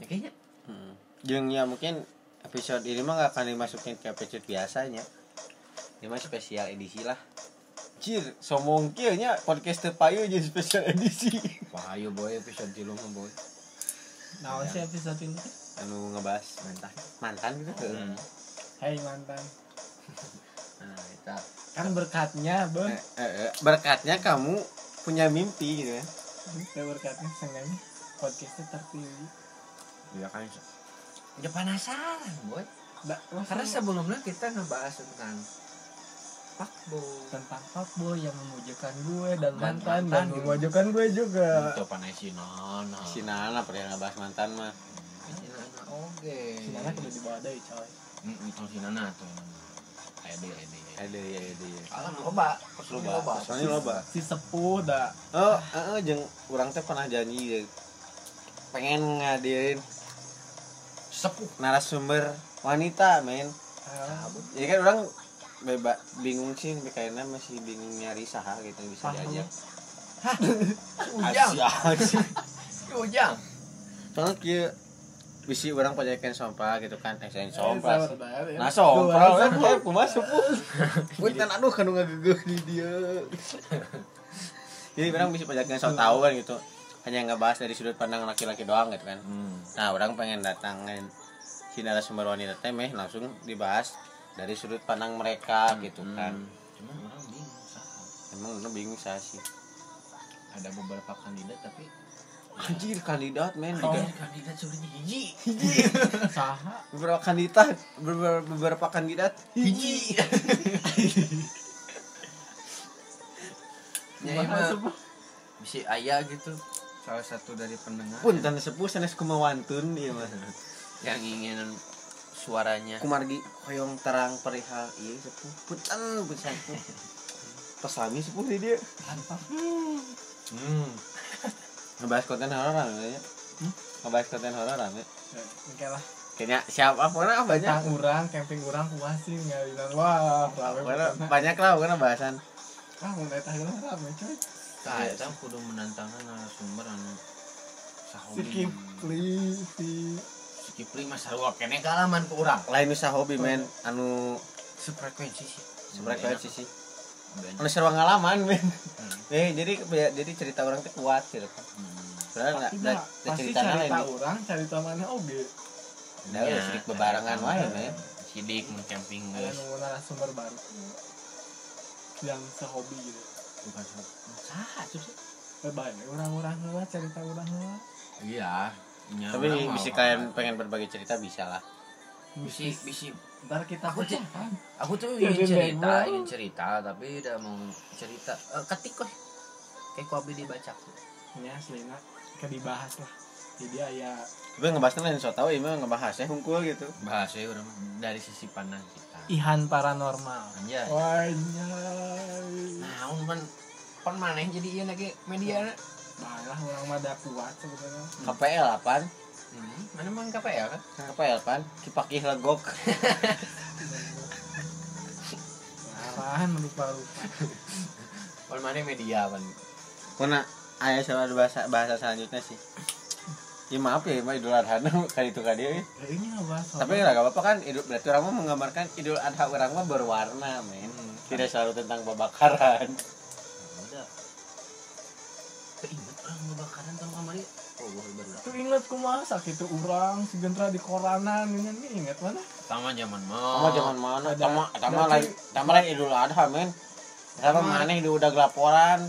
Speaker 2: Ya kayaknya
Speaker 1: hmm. Jeung ya mungkin episode ini mah gak akan dimasukin ke episode biasanya. Ini mah spesial edisi lah. Cir, somong kieu nya podcast teu payu jadi spesial edisi.
Speaker 2: wah ayo boy episode di mah boy.
Speaker 3: Nah sih episode ini.
Speaker 1: Anu ngebahas
Speaker 2: mentah
Speaker 1: mantan gitu.
Speaker 2: hmm.
Speaker 3: Hai mantan. *laughs*
Speaker 2: Nah kita.
Speaker 3: Kan berkatnya bang.
Speaker 1: Eh, eh, eh, berkatnya kamu punya mimpi gitu kan.
Speaker 3: Kita berkatnya seenggaknya podcastnya terpilih.
Speaker 2: Ya kan ya penasaran boy.
Speaker 3: Nggak,
Speaker 2: karena sebelumnya kita ngebahas tentang fuckboy.
Speaker 3: Tentang fuckboy yang memujakan gue dan mantan
Speaker 2: mantan
Speaker 3: dan memujakan gue juga.
Speaker 2: Itu panai nana.
Speaker 1: Si Nana pernah ngebahas mantan mah.
Speaker 2: si nana oke.
Speaker 3: Si Nana dibawa deh coy.
Speaker 2: Hmm, itu si nana tuh. Ede ede
Speaker 1: Ada ya ada ya.
Speaker 2: alam loba.
Speaker 1: Loba. Soalnya loba.
Speaker 3: si sepuh dah
Speaker 1: Oh, heeh jeung urang teh pernah janji pengen ngadirin
Speaker 2: sepuh
Speaker 1: narasumber wanita, men. Ya kan orang beba bingung sih kayaknya masih bingung nyari saha gitu bisa
Speaker 3: Paham.
Speaker 1: diajak. *laughs*
Speaker 2: ujang
Speaker 1: Asyik. *laughs*
Speaker 2: ujang
Speaker 1: Soalnya kieu bisi orang pajakan sompra gitu kan, eh saya
Speaker 3: eh,
Speaker 1: sih.
Speaker 3: sabar, ya.
Speaker 1: Nah
Speaker 3: Dua, *laughs*
Speaker 1: kan eh kumaha sepuh. Punten aduh kanu ngagegeuh di dia. Jadi orang bisa pajakan so tahu kan gitu. Hanya ngebahas dari sudut pandang laki-laki doang gitu kan.
Speaker 2: hmm.
Speaker 1: Nah, orang pengen datangin si narasumber wanita teh meh langsung dibahas dari sudut pandang mereka gitu kan.
Speaker 2: cuman orang bingung sama
Speaker 1: Emang lu bingung saya sih.
Speaker 2: ada beberapa kandidat tapi
Speaker 1: Anjir kandidat men.
Speaker 3: Oh.
Speaker 2: kandidat sebenarnya hiji. *laughs*
Speaker 3: Saha?
Speaker 1: Beberapa kandidat, beberapa, beberapa kandidat
Speaker 2: hiji. *laughs* Ya
Speaker 3: sepuh
Speaker 2: bisa ayah gitu salah satu dari pendengar
Speaker 1: pun tan sepuh sanes kumawantun dia mah.
Speaker 2: yang ingin suaranya
Speaker 1: Kumargi hoyong terang perihal iya sepuh. Punten pun sepuh. Pesami sepuh di dia.
Speaker 3: mantap
Speaker 2: hmm.
Speaker 1: Ngebahas konten horor rame ya. Ngebahas konten horor rame.
Speaker 3: Eh, oke lah
Speaker 1: Kayaknya siapa pokoknya banyak.
Speaker 3: tentang orang camping orang kuasin ngalinan wah rame
Speaker 1: banyak lah pokoknya bahasan.
Speaker 3: ah mau naik tahu rame coy
Speaker 2: Nah, kita kudu menantangkan narasumber anu sahobi.
Speaker 3: Kipli si
Speaker 2: Si Kipli mah sarua kene kalaman ke urang.
Speaker 1: Lain usaha hobi men anu
Speaker 2: Sefrekuensi sih.
Speaker 1: sefrekuensi sih. Anu seru ngalaman men.
Speaker 2: Hmm.
Speaker 1: Eh jadi jadi cerita orang teh kuat gitu.
Speaker 2: Hmm.
Speaker 1: Enggak
Speaker 3: pasti dah pasti
Speaker 1: cerita lain.
Speaker 3: cerita orang cerita mana oge
Speaker 1: Udah udah sedikit bebarengan wae men.
Speaker 2: Sidik mun camping
Speaker 3: ada
Speaker 2: geus.
Speaker 3: nunggu narasumber baru yang sehobi gitu
Speaker 2: Bukan satu. Saha tuh sih?
Speaker 3: Banyak orang-orang lah cerita orang lah
Speaker 2: Iya. nya
Speaker 1: Tapi bisa kalian pengen berbagi cerita bisa lah.
Speaker 2: bisi bisi
Speaker 3: ntar kita
Speaker 2: Aku
Speaker 3: pecahkan
Speaker 2: aku tuh
Speaker 3: Ya,
Speaker 2: ingin cerita ingin cerita tapi udah mau cerita Eh, ketik kok kayak kopi dibaca
Speaker 3: ya selina ke dibahas lah jadi ya
Speaker 1: Tapi ngebahasnya lain so tau ini ngebahasnya hungkul gitu.
Speaker 2: bahasanya udah dari sisi pandang kita
Speaker 3: ihan paranormal
Speaker 2: Anjay.
Speaker 3: Wanyai
Speaker 2: nah umpan pan mana yang jadi iya lagi media
Speaker 3: Balah orang mah kuat sebetulnya
Speaker 1: KPL apaan?
Speaker 2: hmm, mana mang KPL kan
Speaker 1: KPL apaan? Kipakih legok.
Speaker 3: Arahan lupa-lupa
Speaker 2: pan mana media pan
Speaker 1: Kuna ayah ada bahasa bahasa selanjutnya sih. Ya maaf ya, mah Idul Adha *laughs* kali itu kali ya.
Speaker 3: Ya,
Speaker 1: Tapi nggak apa-apa kan, idul, berarti orang mah menggambarkan Idul Adha orang mah berwarna, men.
Speaker 2: Hmm.
Speaker 1: Tidak selalu tentang babakaran.
Speaker 2: udah keinget orang kebakaran tahun kemarin oh
Speaker 3: Tuh inget kumaha sakit itu orang si gentra di koranan ini nih inget mana
Speaker 2: sama zaman
Speaker 1: Kamu
Speaker 2: mau
Speaker 1: zaman mana?
Speaker 3: ada-
Speaker 1: Tama, tama
Speaker 3: ada
Speaker 1: lain, tama lain Idul Adha, men. Sama
Speaker 2: Tama-
Speaker 1: mana udah laporan,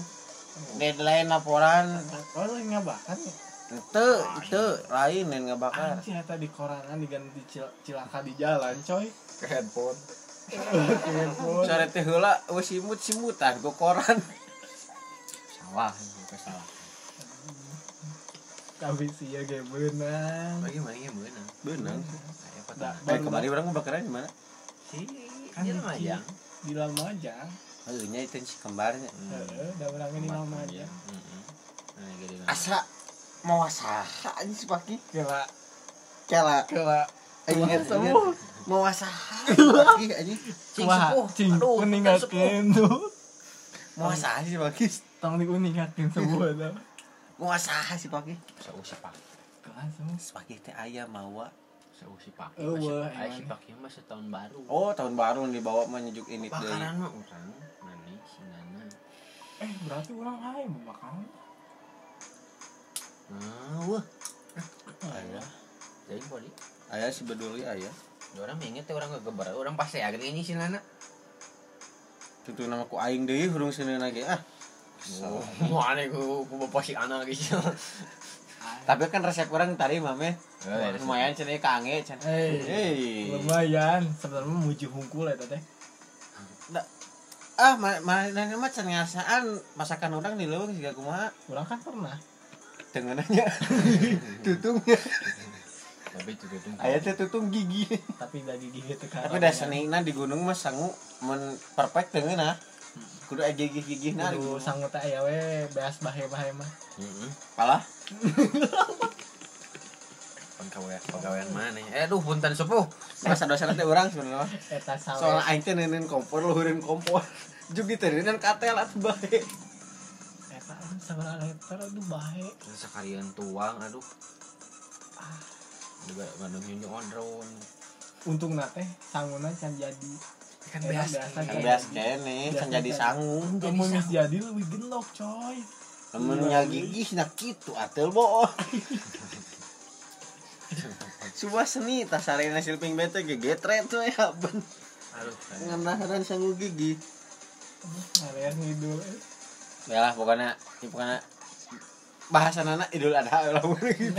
Speaker 1: deadline laporan.
Speaker 3: oh lu ngabakan ya
Speaker 1: Itu, itu lain yang ngebakar.
Speaker 3: anjir eta di koranan diganti cil cilaka di jalan coy
Speaker 2: ke handphone
Speaker 3: telepon
Speaker 1: Sore teh heula eueuh simut-simutan ku koran.
Speaker 2: salah itu salah
Speaker 3: tapi sih ya kayak benang
Speaker 2: bagaimana ya
Speaker 3: Da-
Speaker 2: tuh?
Speaker 1: Eh, kemarin orang bakaran di mana?
Speaker 2: si
Speaker 3: Kan di-
Speaker 2: Lumajang
Speaker 3: di Lamajang
Speaker 1: Heunya itu si kembarnya.
Speaker 3: Heeh, da urang ini mama aja.
Speaker 2: Heeh. Nah, nah.
Speaker 1: Asa mau saha anjing si Paki.
Speaker 3: Kela
Speaker 1: Kela
Speaker 3: kela
Speaker 1: ingat
Speaker 3: semua.
Speaker 1: mau saha si Paki anjing.
Speaker 2: Cing sepuh.
Speaker 3: cing
Speaker 2: Aduh,
Speaker 3: kuningakeun tuh.
Speaker 1: Mau saha si Paki.
Speaker 3: Tong dikuningakeun semua *laughs* tuh.
Speaker 1: Mau saha si Paki.
Speaker 2: Sausi pak.
Speaker 3: Kelas semua.
Speaker 1: Si Paki teh aya mawa.
Speaker 2: Sausi pak.
Speaker 3: Oh, wah,
Speaker 2: Ay si
Speaker 3: emang.
Speaker 2: pak mah setahun baru.
Speaker 1: Oh, tahun baru dibawa mah nyejuk ini deui.
Speaker 2: Bakaran mah urang. Nani si Nana.
Speaker 3: Eh, berarti orang lain bakal.
Speaker 2: Nah, wah.
Speaker 1: Aya.
Speaker 2: Jadi body.
Speaker 1: Aya si Beduli aya.
Speaker 2: Orang mengingat teh orang gegebar. Orang pasti agak ini si Nana.
Speaker 1: Tutu nama ku aing deui hurung sini lagi ah.
Speaker 2: Oh, mau aneh ku ku bapak si anak gitu. *laughs*
Speaker 1: Tapi kan resep orang tadi mame.
Speaker 2: Oh, iya, resep.
Speaker 1: Lumayan cenah kange cenah.
Speaker 3: Eh,
Speaker 1: Hei.
Speaker 3: lumayan. Sebenarnya muju hungkul eta teh.
Speaker 1: Ah, mana mana mah can ngasaan masakan orang di leuweung siga kumaha.
Speaker 3: Urang kan pernah.
Speaker 1: Dengannya *laughs* tutungnya.
Speaker 2: Tapi itu tuh.
Speaker 1: Aya teh tutung gigi.
Speaker 3: tapi dari gigi teh kan.
Speaker 1: Tapi da senina di gunung mah sangu men perfect teungeuna. Kudu aya gigih-gigihna di
Speaker 3: Kudu sangut teh aya we beas bahe-bahe mah.
Speaker 2: Heeh.
Speaker 1: Palah. *laughs*
Speaker 2: Penggawean penggawean mana? Eh, aduh punten sepuh.
Speaker 1: Masa dosa teh urang sebenarnya. Soalnya aing teh neuneun kompor luhureun kompor. Juk diteureun katel atuh bae.
Speaker 3: Sabaraha liter aduh bahe.
Speaker 2: Sekalian tuang, aduh. Juga Bandung nyunyu ondron.
Speaker 3: Untung teh sanguna can jadi.
Speaker 2: Kan biasa.
Speaker 3: biasa
Speaker 1: Kan
Speaker 3: Kan
Speaker 1: biasa kene, can jadi sangu.
Speaker 3: Lamun geus jadi lebih genok coy.
Speaker 1: Lamun nya gigih na kitu atel boh. *laughs* Sumpah seni tas sarena silping bete ge getret tuh ya ben.
Speaker 2: Aduh. kan.
Speaker 1: Nganaharan sangu gigi.
Speaker 3: Ngalian ngidul.
Speaker 1: Ya lah pokoknya ini pokoknya bahasa nana idul adha lah gitu.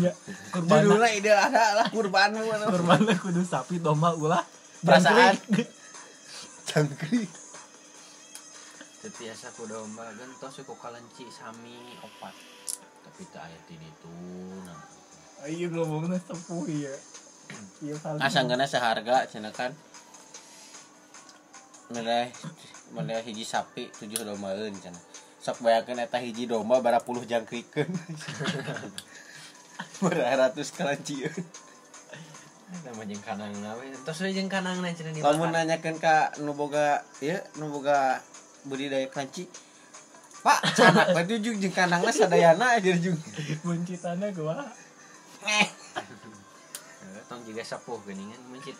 Speaker 3: Nya kurban
Speaker 1: Judulnya idul adha lah kurbanmu
Speaker 3: kurban kudu sapi domba ulah
Speaker 1: Perasaan.
Speaker 3: Jangkrik.
Speaker 2: Tetiasa ku domba gentos ku kalenci sami opat. Tapi tak aya di ditu. Nah.
Speaker 3: Ayo ngomongna sepuh ya. Iya kali.
Speaker 1: Asanggana seharga cenah kan. Mereka mereka hiji sapi tujuh dombaeun cenah. Sok bayangkeun eta hiji domba bara puluh jangkrikeun. *laughs* Beratus kalancieun.
Speaker 2: Nama jeung kanang nawe. Tos we jeung kanang na cenah di.
Speaker 1: Lamun nanyakeun ka nu boga ieu nu boga budidaya kelanci. Pak, canak teh ujung jeung kandangna sadayana aja ujung.
Speaker 3: Buncitana gua.
Speaker 1: Eh,
Speaker 2: Tong juga sepuh geuningan mencit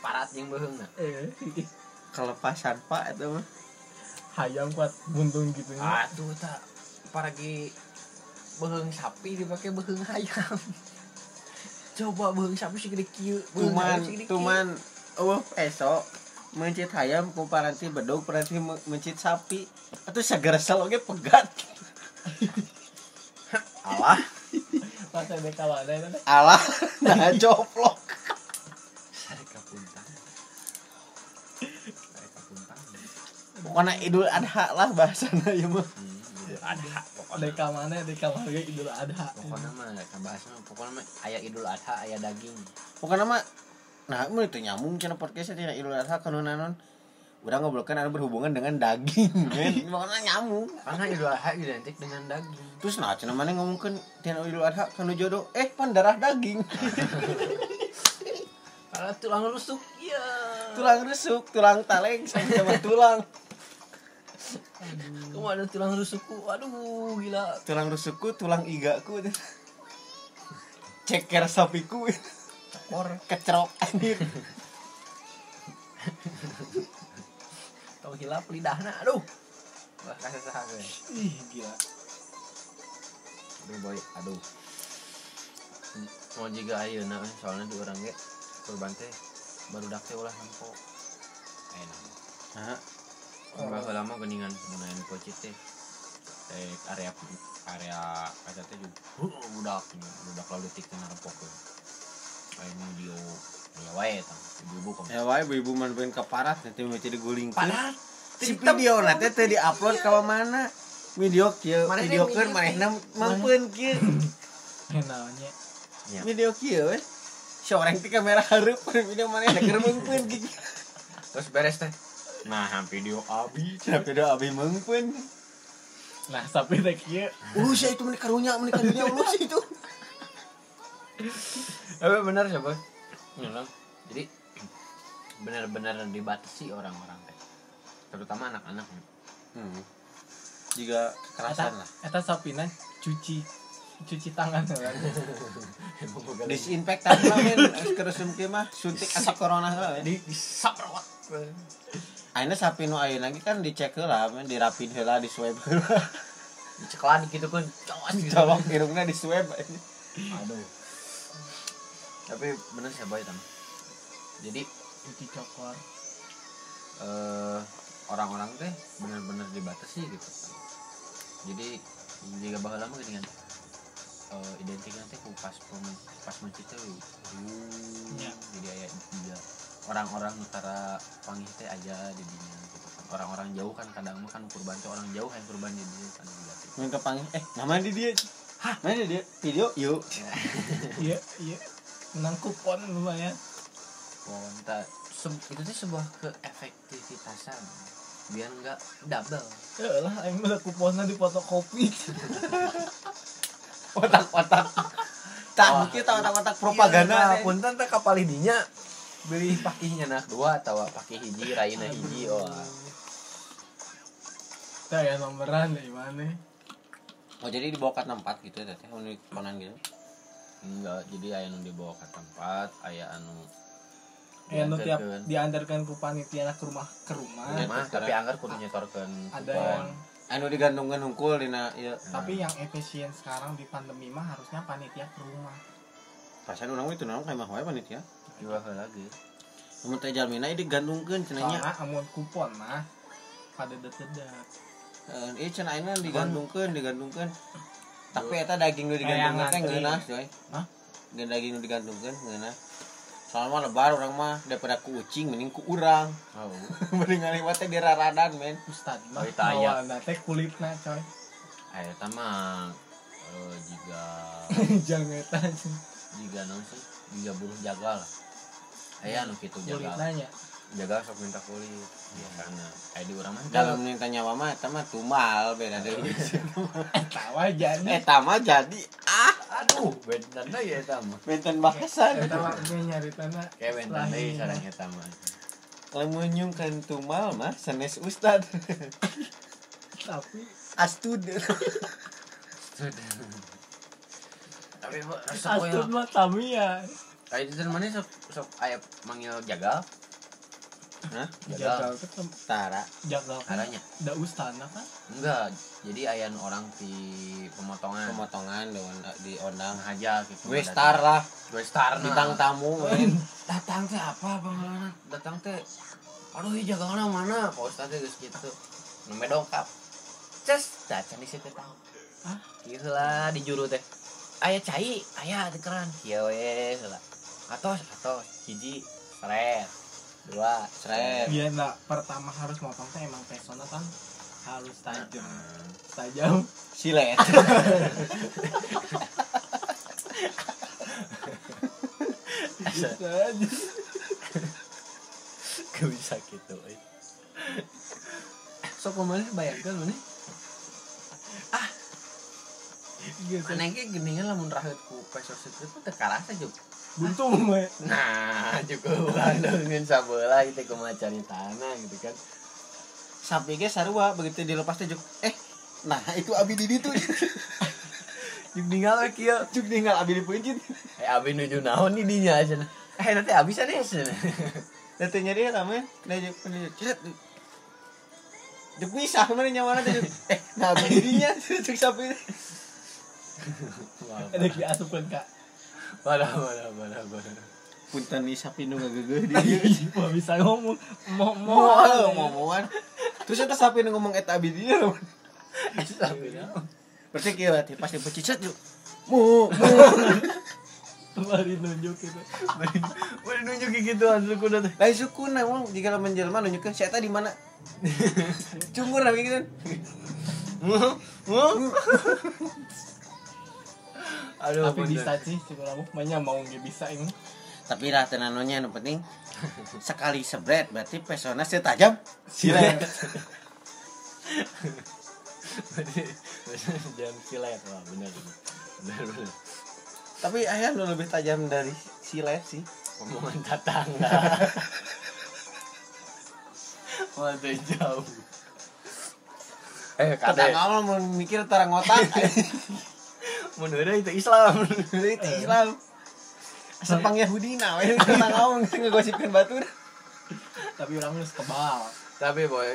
Speaker 2: parat jeung beuheungna.
Speaker 3: Eh,
Speaker 1: kelepasan Pak itu mah.
Speaker 3: Hayam kuat buntung gitu nya.
Speaker 2: Aduh tak paragi beuheung sapi dipake beuheung hayam. *laughs* Coba beuheung sapi segede kieu. beuheung
Speaker 1: Tuman
Speaker 2: hayam segede kieu.
Speaker 1: tuman eueuh peso mencit hayam ku paranti bedog paranti me- mencit sapi atuh sageresel oge pegat. *laughs*
Speaker 2: alah
Speaker 3: Pas ada kawana eta teh.
Speaker 1: Alah, *laughs* nah joplok. Pokoknya Idul Adha lah bahasana ieu mah.
Speaker 2: Hmm, Idul Adha pokoknya.
Speaker 3: Deka mana deka mana Idul Adha.
Speaker 2: Pokoknya mah kan bahasa mah pokoknya mah aya Idul Adha aya daging.
Speaker 1: Pokoknya mah nah mun itu nyambung cenah podcast tina Idul Adha kana nanon. Udah ngobrolkan anu berhubungan dengan daging, *laughs* men. Pokoknya nyambung.
Speaker 2: Karena Idul Adha identik dengan daging.
Speaker 1: Terus nah cenah mana ngomongkeun tina Idul Adha kana jodoh, eh pan darah daging. *laughs*
Speaker 2: Kalau tulang rusuk ya.
Speaker 1: tulang rusuk, tulang taleng sama tulang.
Speaker 2: Kamu ada tulang rusukku. Aduh, gila.
Speaker 1: Tulang rusukku, tulang igaku. *laughs* Ceker sapiku.
Speaker 2: Or
Speaker 1: Kecerok anjir.
Speaker 2: tau hilap lidahna. Aduh. Wah, kasih saha gue.
Speaker 3: Ih, gila.
Speaker 2: Aduh, boy. Aduh. Mau juga ayeuna eh, soalnya di orang ge kurban teh baru dak teh ulah nampo. Enak.
Speaker 1: Nah,
Speaker 2: Berapa lama geningan menahan kocit teh teh area area kaca teh juga huh, budak budak lalu tik kena rempok kayak video ya wae tang ibu-ibu kom
Speaker 1: ya wae ibu man pengen keparat nanti mau jadi guling.
Speaker 2: padahal
Speaker 1: si video nanti teh diupload ke mana? Video kieu,
Speaker 2: Manehna
Speaker 1: video keur
Speaker 2: teh.
Speaker 1: manehna mampeun kieu.
Speaker 3: Enaknya.
Speaker 2: Ya.
Speaker 1: Video kieu we. Seorang *laughs* ti kamera hareup *laughs* video manehna keur mampeun kieu.
Speaker 2: terus beres teh nah video abi
Speaker 1: Tapi do abi mengpun.
Speaker 3: nah sapi teh kieu
Speaker 1: Ulus ya itu menik karunya, menik karunya ulus itu.
Speaker 2: tapi benar siapa Nyolong. jadi benar-benar dibatasi orang-orang teh terutama anak-anak
Speaker 1: Hmm. Juga
Speaker 3: eta
Speaker 1: kekerasan lah.
Speaker 3: eta sapina cuci cuci tangan *laughs*
Speaker 1: Disinfektan lah men, keresum kieu mah suntik asap corona lah.
Speaker 2: di disaprot
Speaker 1: Aina sapi nu ayeuna lagi kan dicek heula, dirapin heula, di swab heula.
Speaker 2: diceklan gitu kan cawas gitu
Speaker 1: Colok irungna di swab.
Speaker 2: aduh tapi bener siapa itu jadi
Speaker 3: cuci coklat
Speaker 2: eh, orang-orang teh bener-bener dibatasi gitu kan jadi jika bakal lama dengan uh, identiknya teh ku pas pem- pas mencit teh uh,
Speaker 3: Ya.
Speaker 2: jadi aya juga orang-orang utara pangih teh aja di dinya gitu kan orang-orang jauh kan kadang mah kan kurban teh orang jauh yang kurban di dinya kan juga teh.
Speaker 1: Minta panggil, eh nama di dia. Hah, mana di dia? Video, yuk. *laughs*
Speaker 3: iya iya menang kupon lumayan
Speaker 2: Oh, entah, se- itu tuh sebuah keefektivitasan biar nggak double
Speaker 3: ya lah aing mah kuponnya di fotokopi
Speaker 1: Otak-otak. Tak, mungkin otak-otak propaganda.
Speaker 2: Iya, pun tante kapal hidinya beli pakihnya nak. Dua atau pakih hiji raina hiji oh.
Speaker 3: Teh ya nomoran dari mana?
Speaker 1: Oh, jadi dibawa ke tempat gitu ya, teh, unik konan gitu.
Speaker 2: enggak jadi aya nu dibawa ke tempat aya anu
Speaker 3: ya nu tiap diantarkan. ku panitia ke rumah ke rumah.
Speaker 1: Ya,
Speaker 2: tapi anggar kudu nyetorkeun
Speaker 3: ada yang
Speaker 1: Anu digantungkan hungkul dina ieu.
Speaker 3: tapi yang efisien sekarang di pandemi mah harusnya panitia ke rumah.
Speaker 1: Pasan urang itu naon kayak mah wae panitia.
Speaker 2: Jual heula lagi
Speaker 1: Namun teh jalmina ieu digantungkeun cenanya.
Speaker 3: amun kupon mah pada dedet
Speaker 1: Heeh, ieu cenah ayeuna digantungkeun, digantungkeun. Tapi eta daging nu
Speaker 3: Kayak
Speaker 1: digantungkeun teh ngeunas, coy.
Speaker 3: Hah?
Speaker 1: Geun daging nu digantungkeun ngeunas. Soalnya mah lebar urang mah daripada ku ucing mending ku urang.
Speaker 2: oh *laughs*
Speaker 1: mending ngaliwat teh diraradan men.
Speaker 3: Ustad mah
Speaker 2: Oh,
Speaker 3: bawa teh kulitna coy
Speaker 2: aya eta mah eh, jika *laughs*
Speaker 3: jangan eta
Speaker 2: jika naon sih jika buruh jagal aya anu kitu jagal
Speaker 3: kulitnanya
Speaker 2: jagal sok minta kulit. Biasana aya di urang mah
Speaker 1: Dalam minta nyawa mah eta mah tumal beda deui. *laughs*
Speaker 3: tawa jadi.
Speaker 1: Eta mah jadi ah.
Speaker 2: Aduh benten deui eta mah.
Speaker 1: Benten bahasan.
Speaker 3: eta mah ge nyari tanah
Speaker 2: kayak benten deui sareng eta mah.
Speaker 1: Lamun nyungkan tumal mah sanes ustad.
Speaker 3: tapi
Speaker 1: Astud.
Speaker 2: tapi resep we
Speaker 3: astud mah Tamiya.
Speaker 2: Kayak di mana sok sok aya manggil jagal.
Speaker 1: Hah?
Speaker 3: jagal.
Speaker 1: Tara.
Speaker 3: jagal.
Speaker 2: Aranya
Speaker 3: da ustana kan?
Speaker 2: Enggak jadi aya nu orang di pemotongan.
Speaker 1: Pemotongan dengan di ondang.
Speaker 2: aja gitu
Speaker 1: Gue star lah,
Speaker 2: gue star
Speaker 1: bintang tamu.
Speaker 2: datang teh apa bang datang teh aduh iya jagalna mana pak ustad teh geus gitu. Nu medongkap ces dacan di situ tahu
Speaker 3: Hah?
Speaker 2: lah di juru teh. Aya cai aya di keran. Kieu we heula atos atos. Hiji seret. Dua
Speaker 1: Seret.
Speaker 3: Iya nak pertama harus motong teh emang pesona kan harus tajam. Tajam.
Speaker 1: Silet.
Speaker 3: gitu aja.
Speaker 2: Gak bisa gitu eh. So ke mana bayangkan mana
Speaker 3: gitu
Speaker 2: Aneh kayak geningan lamun rahit ku pesor itu tuh tekarasa juk
Speaker 3: buntung mah
Speaker 2: Nah cukup dengan sabola itu kemacari tanah gitu kan
Speaker 1: Sapi ge sarua begitu dilepas teh juk. Eh, nah itu abi di ditu. *laughs*
Speaker 2: Juk tinggal we kieu
Speaker 1: Juk tinggal abi di peunjit.
Speaker 2: Eh abi nuju naon di dinya aja Eh nanti abis ada ya
Speaker 1: Nanti nyari men. Nah juk. Cet. Juk bisa mana nyawana teh juk. *laughs* Eh, nah abi dirinya juk sapi.
Speaker 3: Ada ki asupkeun ka
Speaker 2: Wadah wadah wadah wadah
Speaker 1: Punten nih sapi nu ngageugeus di dieu.
Speaker 3: Wah bisa ngomong mau
Speaker 1: Mau
Speaker 3: mau
Speaker 1: ngomongan. Terus eta sapi nu ngomong eta abi di dieu.
Speaker 2: Itu sapi naon
Speaker 1: Berarti kieu berarti pasti pecicet juk. Mu, mu.
Speaker 3: Mari nunjuk gitu
Speaker 2: Mau nunjuk gitu suku dah teh
Speaker 1: Lain suku na wong jika lo menjelma nunjukkeun si eta di mana. Cumur lagi gitu.
Speaker 2: Aduh
Speaker 3: tapi bisa sih si kamu banyak mau nggak bisa ini.
Speaker 1: Tapi lah tenanonya nu penting sekali sebret berarti pesona setajam silet.
Speaker 2: Jam silet. Wah benar benar. Benar benar.
Speaker 1: Tapi ayah nu lebih tajam dari silet sih.
Speaker 2: Omongan tetangga Waduh jauh. Eh
Speaker 1: awal mau mikir tarang otak *laughs*
Speaker 2: menurut itu Islam.
Speaker 1: Itu Islam. Sepang Yahudi nah we kata awal ngegosipin batur
Speaker 3: tapi orang geus kebal.
Speaker 2: Tapi boy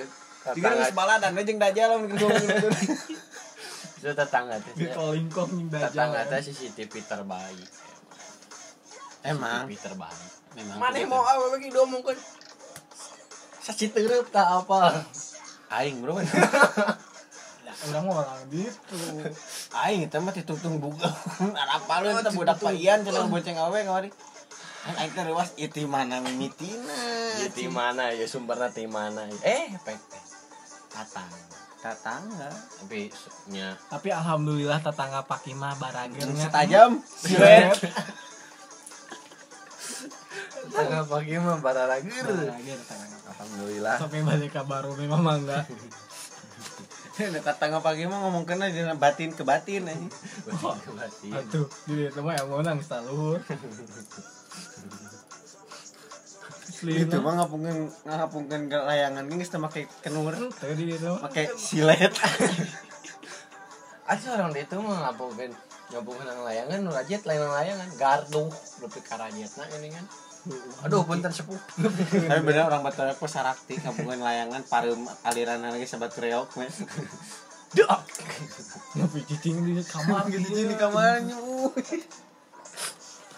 Speaker 1: Jika
Speaker 2: tetangga
Speaker 1: geus baladan we jeung dajal mun ngomongin batur *laughs*
Speaker 2: itu tetangga teh
Speaker 3: di kolingkong ning
Speaker 2: tetangga teh CCTV terbaik
Speaker 1: emang?
Speaker 2: CCTV terbaik
Speaker 1: memang
Speaker 2: mana mau apa lagi diomongkan saci terep tak apa.
Speaker 1: Aing bro *laughs*
Speaker 3: orang orang gitu. *laughs*
Speaker 1: Aing itu mah ditutung buka. *laughs* Apa lu itu budak paian cenah bonceng awe kamari Kan aing teh leuwas itu mana mimitina
Speaker 2: ya di mana ya sumbernya di mana. Eh pek tatang.
Speaker 1: Tetangga
Speaker 2: tapi nya.
Speaker 3: Tapi alhamdulillah tetangga Pak Ima baragernya
Speaker 1: setajam.
Speaker 3: Silet
Speaker 2: tengah pagi mah
Speaker 3: tetangga
Speaker 2: alhamdulillah.
Speaker 3: Sampai balik ke baru memang mangga *laughs*
Speaker 1: tetangga pagi mah ngomong kena di batin ke batin aja
Speaker 2: Batin.
Speaker 3: Atuh, di *laughs* itu mah yang mau nang saluhur.
Speaker 1: itu mah ngapungkeun ngapungkeun ke layangan geus teu make kenur
Speaker 3: Tadi di itu.
Speaker 1: make silet *laughs*
Speaker 2: Ada orang di itu mah ngapungan nang layangan nu rajet layangan layangan gardu lebih karajet nah ini kan aduh punten sepuh
Speaker 1: tapi bener orang batur aku sarakti ngapungkeun layangan pareum aliran lagi sabat reok we
Speaker 2: dak
Speaker 3: Ngopi cicing di kamar
Speaker 1: gitu? di kamarnya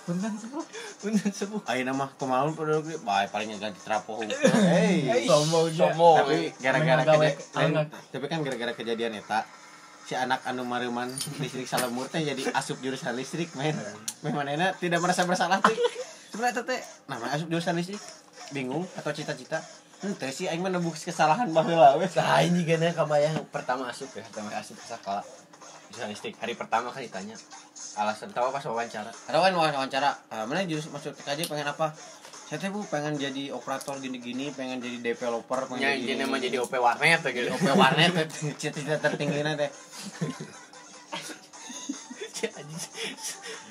Speaker 3: Punten sepuh.
Speaker 2: punten sepuh
Speaker 1: ayeuna mah kumaha pada ge bae paling ganti trapo hey
Speaker 3: Sombong
Speaker 2: sombong.
Speaker 1: Tapi gara-gara kejadian tapi kan gara-gara kejadian eta si anak anu mareuman listrik salemur teh jadi asup jurusan listrik men. Men manehna tidak merasa bersalah teh sebenarnya teh nama asup jurusan listrik bingung atau cita-cita Ente sih aing mah nebus kesalahan baheula we
Speaker 2: Nah ini gana kamu yang pertama asup ya, pertama asup ke sekolah bisa listrik. Hari pertama kan ditanya alasan tahu pas wawancara.
Speaker 1: ada kan wawancara ah, mana jurus masuk TKJ pengen apa saya teh bu pengen jadi operator gini-gini pengen jadi developer pengen
Speaker 2: Punya izin emang jadi OP warnet ya gitu.
Speaker 1: OP warnet cita-cita tertingginya teh *laughs*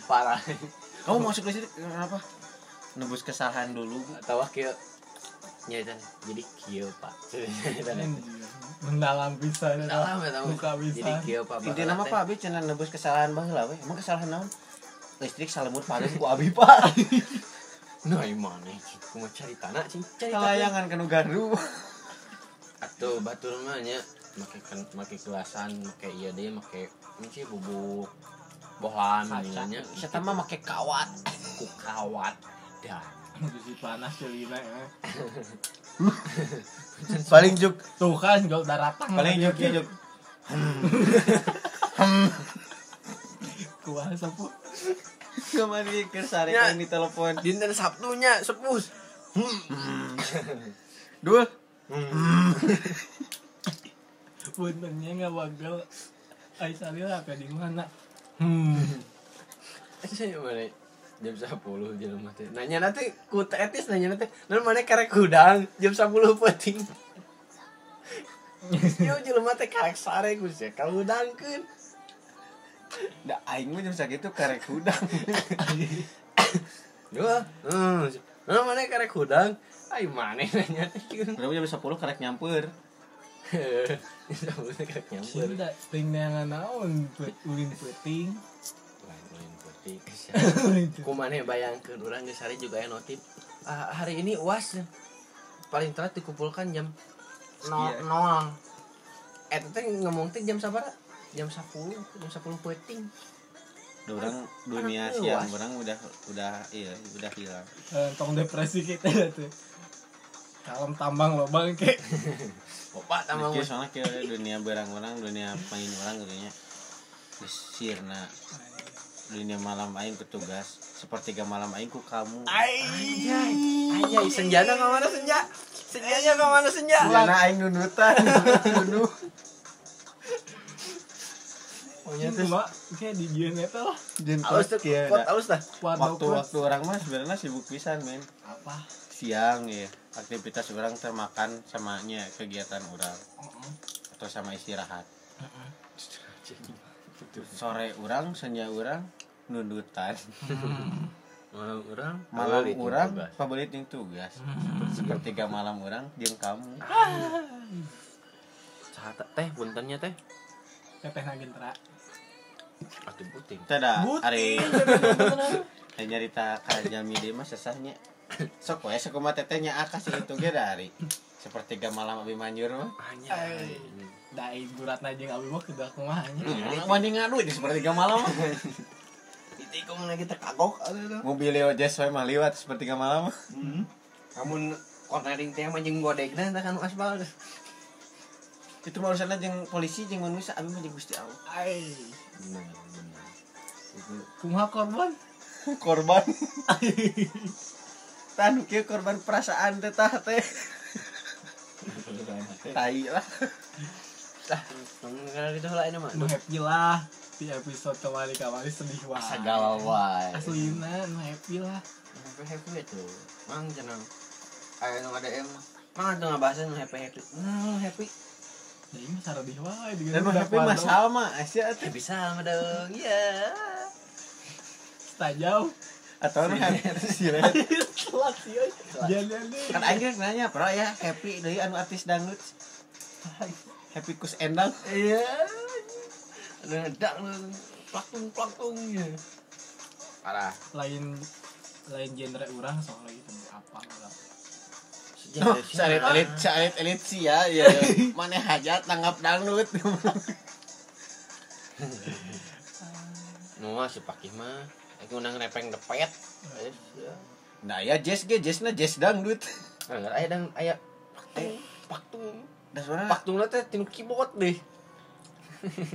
Speaker 2: Parah.
Speaker 1: kamu masuk listrik kenapa nebus kesalahan dulu Bu.
Speaker 2: Tahu kieu nyaitan jadi kieu pak.
Speaker 3: Mendalam pisan.
Speaker 2: Dalam ya tahu.
Speaker 3: Buka
Speaker 2: Jadi
Speaker 3: pisan.
Speaker 2: kieu pak.
Speaker 1: inti nama pak abi cenah nebus kesalahan baheula we emang kesalahan naon listrik salemut paling ku abi pak *laughs*
Speaker 2: Nah mana Aku mau cari tanah sih. Cari tanah.
Speaker 1: kalayangan kanu garu
Speaker 2: Atau batur mah nya make kan make kelasan make iya deh make ini sih bubuk bohan ininya
Speaker 1: saya mah make kawat
Speaker 2: ku kawat dan
Speaker 3: Bisi panas celina ya. *laughs*
Speaker 1: paling juk
Speaker 3: Tuh kan gak udah ratang.
Speaker 1: paling juk ya juk
Speaker 3: Kuah sepuh.
Speaker 1: kemari ke sare
Speaker 2: Ya.
Speaker 1: kan di telepon
Speaker 2: dinten Sabtunya sepus
Speaker 1: dul *laughs*
Speaker 3: Puntennya nggak bagel. Aisyah kayak di mana? Hmm. *laughs*
Speaker 2: saya mana jam sepuluh jam mati nanya nanti ku etis nanya nanti. Non mana karek gudang? Jam sepuluh penting. *laughs* Yo jelema teh karek sare ku sih kalau udangkeun
Speaker 1: da aing mah jam sakitu karek udang
Speaker 2: dua *laughs* hmm non mana karek gudang? Ay mana nanya kieu
Speaker 1: berapa jam 10 karek nyamper? *laughs*
Speaker 2: Sepuluh teh karek nyampur
Speaker 3: Sudah, ting yang naon, ulin peting.
Speaker 2: Lain lain penting ku mana bayangkeun urang geus hari juga ya notif Ah, hari ini uas paling telat dikumpulkan jam nol nol. Eh teh ngomong teh jam sabar jam 10 jam 10 peting
Speaker 1: orang dunia siang orang udah udah iya udah hilang.
Speaker 3: Eh, tong depresi kita tuh. Kalem tambang lo bang ke.
Speaker 2: bapak *laughs* tambah
Speaker 1: Nah, soalnya ke dunia barang orang dunia main orang katanya sirna dunia malam aing petugas sepertiga malam aing ku kamu.
Speaker 2: Anjay. Anjay senjana ke mana senja? Senjanya ke mana senja?
Speaker 1: Karena aing nunutan. *laughs* Nunuh.
Speaker 3: Pokoknya tuh mak, kayak di dia neta lah.
Speaker 1: Jeung
Speaker 2: alus tuh kuat alus
Speaker 3: Waduh,
Speaker 1: waktu waktu orang mah sebenarnya sibuk pisan men.
Speaker 3: Apa?
Speaker 1: siang ya aktivitas orang termakan samanya kegiatan orang.
Speaker 3: Heeh.
Speaker 1: atau sama istirahat.
Speaker 3: Heeh.
Speaker 1: sore orang senja orang nundutan.
Speaker 2: Malam orang
Speaker 1: malam orang
Speaker 2: tugas.
Speaker 1: pabelit yang tugas. Sepertiga malam orang jeung kamu.
Speaker 2: Saha teh teh puntennya teh.
Speaker 3: Teteh nagentra
Speaker 2: atuh puting
Speaker 1: tidak
Speaker 3: Buting.
Speaker 1: hari hari nyarita ka jami dia mah sesahnya. Sok we sok kumaha tetehnya akas itu ge dari. Sepertiga malam abi manjur mah.
Speaker 2: Anjay
Speaker 3: dai gurat jeung abi mah kedak kumaha nya
Speaker 1: Hmm, mending ngadu di sepertiga malam *laughs*
Speaker 2: na kita kagok
Speaker 1: mobil lewat jas mah liwat sepertiga malam mah.
Speaker 2: kamu cornering teh mah jeung godegna teh kan aspal
Speaker 1: itu mah urusanna jeung polisi jeung manusia abi mah jeung Gusti Allah
Speaker 3: ai kumaha korban
Speaker 1: korban tanu kieu korban perasaan teh tah teh tai lah
Speaker 2: lah karena itu lah ini mah
Speaker 3: happy lah di episode kemarin kemarin sedih wae
Speaker 2: segala wae
Speaker 3: aslina nu happy lah.
Speaker 2: Happy happy itu mang jenang ayo nu ada em mang tuh ngabahas nu happy happy. Nu happy.
Speaker 3: Jadi mah saradih wae di
Speaker 1: dan happy mah asia teh
Speaker 2: ya bisa mah dong ya
Speaker 3: tajau
Speaker 1: atau nu happy silet
Speaker 3: telat sih euy. jangan deh
Speaker 1: kan ge nanya bro ya. Happy deui anu artis dangdut. Happy kus endang.
Speaker 2: Iya lu. Plaktung plaktung ya. Parah.
Speaker 3: Lain lain genre orang soalnya itu apa lah
Speaker 1: Oh, elit salit elit sih ya ya. *laughs* Mana hajat tanggap dangdut. *laughs*
Speaker 2: Nu mah si pakih mah. Aku nang nepeng depet.
Speaker 1: Nah ya jazz ge jazzna jazz dangdut.
Speaker 2: Enggak aya dang aya paktung. Paktung
Speaker 1: da suara
Speaker 2: paktungna teh tinu keyboard deh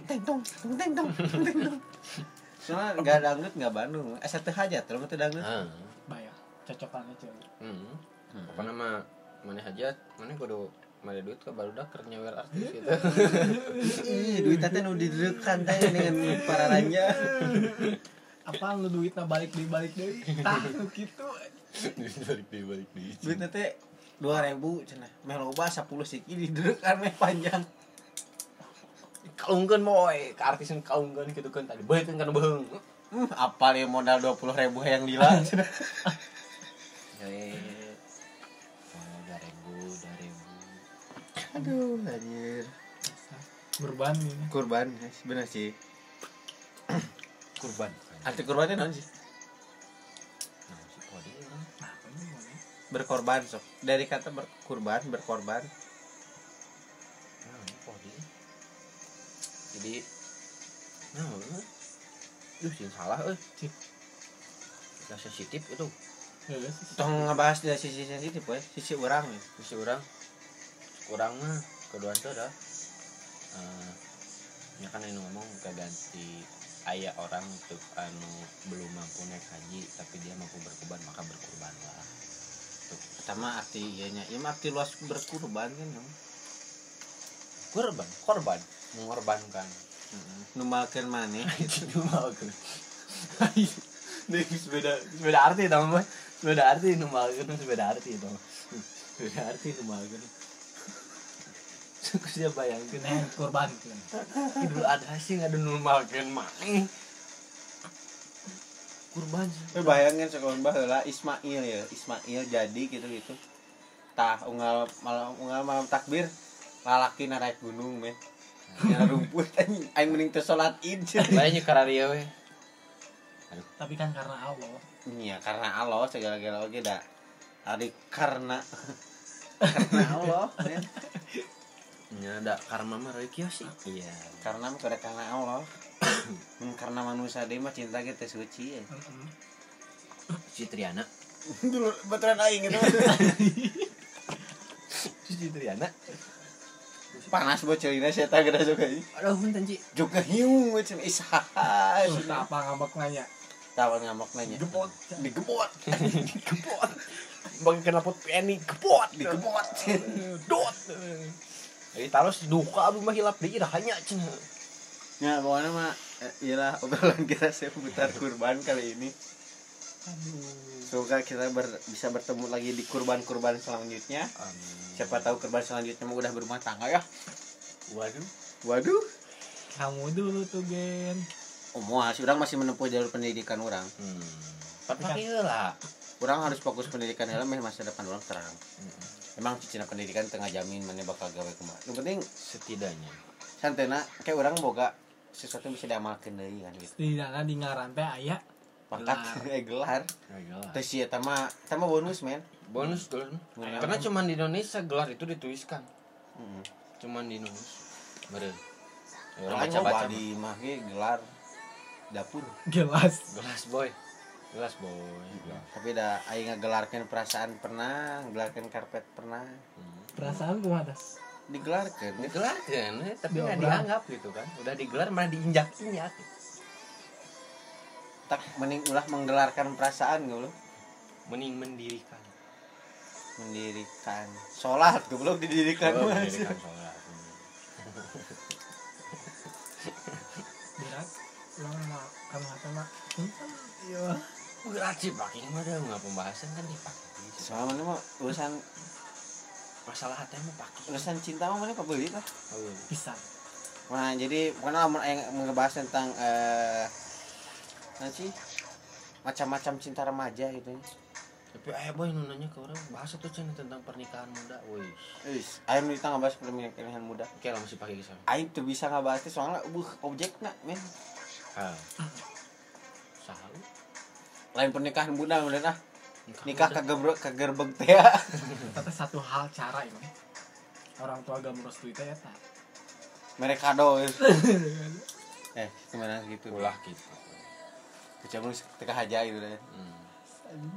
Speaker 1: teng tong teng tong teng tong soalnya nggak dangdut nggak Bandung. Asa teu hajat terus teu dangdut.
Speaker 2: Ah.
Speaker 3: Bayar cocokannya cewek
Speaker 2: hmm. apa nama mana hajat mana kudu mana duit ke baru dah keur nyawer artis gitu.
Speaker 1: Ih duit teh nu diderekan teh dengan para ranja
Speaker 3: apa lu duitnya balik deh balik deh tah gitu.
Speaker 2: Balik deh balik deh
Speaker 1: duit teh dua ribu cenah. Meh loba sepuluh siki diderekan meh panjang
Speaker 2: kaungkeun boy. Ke artis yang kaungkeun gitu kan. Tadi bae kan beung
Speaker 1: hmm, apa ya modal dua puluh ribu yang lila cenah
Speaker 2: Eh, oh, dua ribu, dua ribu.
Speaker 1: aduh anjir.
Speaker 3: Kurban ini
Speaker 1: kurban bener sih. *clears throat*
Speaker 2: Kurban.
Speaker 1: arti kurbannya non sih?
Speaker 2: Si Kodi ya.
Speaker 3: apa ini boleh
Speaker 1: berkorban sok. Dari kata berkurban berkorban
Speaker 2: Jadi, nah, Duh, sih salah, eh. Udah sensitif itu.
Speaker 3: ya sih.
Speaker 1: Tong ngebahas dari sisi sensitif we sisi orang ya.
Speaker 2: Bisa orang. Kurang mah. Kedua itu dah. Eh, ya kan ini ngomong ganti ayah orang untuk anu belum mampu naik haji tapi dia mampu berkurban maka berkurbanlah
Speaker 1: sama arti ianya ya arti luas berkurban kan ya
Speaker 2: korban? Korban mengorbankan. Itu mau ke ini beda beda arti tau mah. Beda arti numal kan beda arti tau beda arti numal kan Suka bayangkan
Speaker 3: nah kurban kan
Speaker 2: idul adha sih nggak ada normal kan mana kurban
Speaker 1: Tapi bayangin sekolah baheula Ismail ya. Ismail jadi gitu gitu. Tah unggal malam unggal malam takbir lalaki naik gunung men Nyala rumput aing aing mending teu salat id.
Speaker 2: Banyak kararia we.
Speaker 3: Tapi kan karena Allah.
Speaker 1: Iya karena Allah segala-gala oke dah. Ari karena. *laughs* Karena Allah men.
Speaker 2: nya ada karma mah reuy kieu sih. Iya.
Speaker 1: Karena mah kada karena Allah. *coughs* Karena manusia dia mah cinta kita suci ya.
Speaker 3: Heeh.
Speaker 2: si Triana
Speaker 1: dulu betulan aing gitu
Speaker 2: si *laughs*
Speaker 1: Panas bocorina saya tak gede juga ini.
Speaker 2: Aduh punten ci
Speaker 1: juga hiung macam
Speaker 3: Terus tak apa ngambek nanya.
Speaker 1: Tawan ngamuk nanya.
Speaker 3: Gepot
Speaker 1: digebot.
Speaker 2: Gepot bagi kenapa penny gepot
Speaker 1: digebot.
Speaker 2: Dot. Jadi terus duka abu mah hilap di hanya cina
Speaker 1: ya pokoknya mah eh, iyalah obrolan kita seputar kurban kali ini.
Speaker 3: Aduh
Speaker 1: semoga kita ber- bisa bertemu lagi di kurban-kurban selanjutnya.
Speaker 2: Amin.
Speaker 1: siapa tahu kurban selanjutnya mah udah berumah tangga ya.
Speaker 2: Waduh.
Speaker 1: waduh.
Speaker 3: Kamu dulu tuh gen.
Speaker 1: Oh mau orang masih menempuh jalur pendidikan orang.
Speaker 2: Hmm. Pakai lah.
Speaker 1: orang harus fokus pendidikan dalam masa depan orang terang. Emang cina pendidikan tengah jamin mana bakal gawe ke mana. Yang penting
Speaker 2: Setidaknya.
Speaker 1: santena kayak orang boga sesuatu yang bisa diamalkan deui kan gitu.
Speaker 3: Setidaknya di ngaran teh aya
Speaker 1: pangkat *laughs* eh gelar
Speaker 2: Gelar.
Speaker 1: terus ya tama tama bonus men
Speaker 2: Bonus gelar.
Speaker 1: Benar.
Speaker 2: Karena cuma di Indonesia gelar itu dituliskan.
Speaker 1: Heeh.
Speaker 2: Cuman di Indonesia. Bener. Ya,
Speaker 1: orang
Speaker 2: baca-baca.
Speaker 1: baca di mah ge gelar dapur
Speaker 3: gelas
Speaker 2: Gelas boy. Gelas boy. Gelas.
Speaker 1: tapi dah aing ngegelarkeun perasaan pernah ngegelarkeun karpet pernah
Speaker 2: Hmm.
Speaker 3: perasaan kumaha
Speaker 1: digelarkeun
Speaker 2: Digelar kan, eh, tapi nggak dianggap gitu kan. Udah digelar malah diinjak-injak.
Speaker 1: Tak mending ulah menggelarkan perasaan goblok
Speaker 2: Mending mendirikan.
Speaker 1: mendirikan. Sholat goblok didirikan
Speaker 2: Oh, mendirikan *laughs* sholat.
Speaker 3: berat. Ulang sama kamu hati mak? Iya.
Speaker 2: Berat sih pakai mah ada nggak pembahasan kan dipakai.
Speaker 1: soalnya mana mah urusan
Speaker 2: Masalah hati mah pakai.
Speaker 1: urusan cinta mah mana pabeulit lah
Speaker 2: Oh,
Speaker 3: bisa.
Speaker 1: Nah, jadi lamun aing ngebahas tentang eh sih? Macam-macam cinta remaja gitu.
Speaker 2: Tapi ayah boy nanya ke orang bahasa tuh cina tentang pernikahan muda, woi.
Speaker 1: Wis, aing kita ngebahas pernikahan muda.
Speaker 2: Oke lah masih pakai kisah.
Speaker 1: Aing tuh bisa ngebahas itu soalnya buh objekna men.
Speaker 2: Ah.
Speaker 1: Lain pernikahan muda bener ah. Nikah kagerbek kagerbek teh. ya. *laughs*
Speaker 3: tapi satu hal cara ini orang tua gak merestui teh ya tak
Speaker 1: Mereka kado. *laughs* eh, gimana gitu.
Speaker 2: Ulah gitu.
Speaker 1: Kecampur teka haja gitu deh.
Speaker 2: Hmm.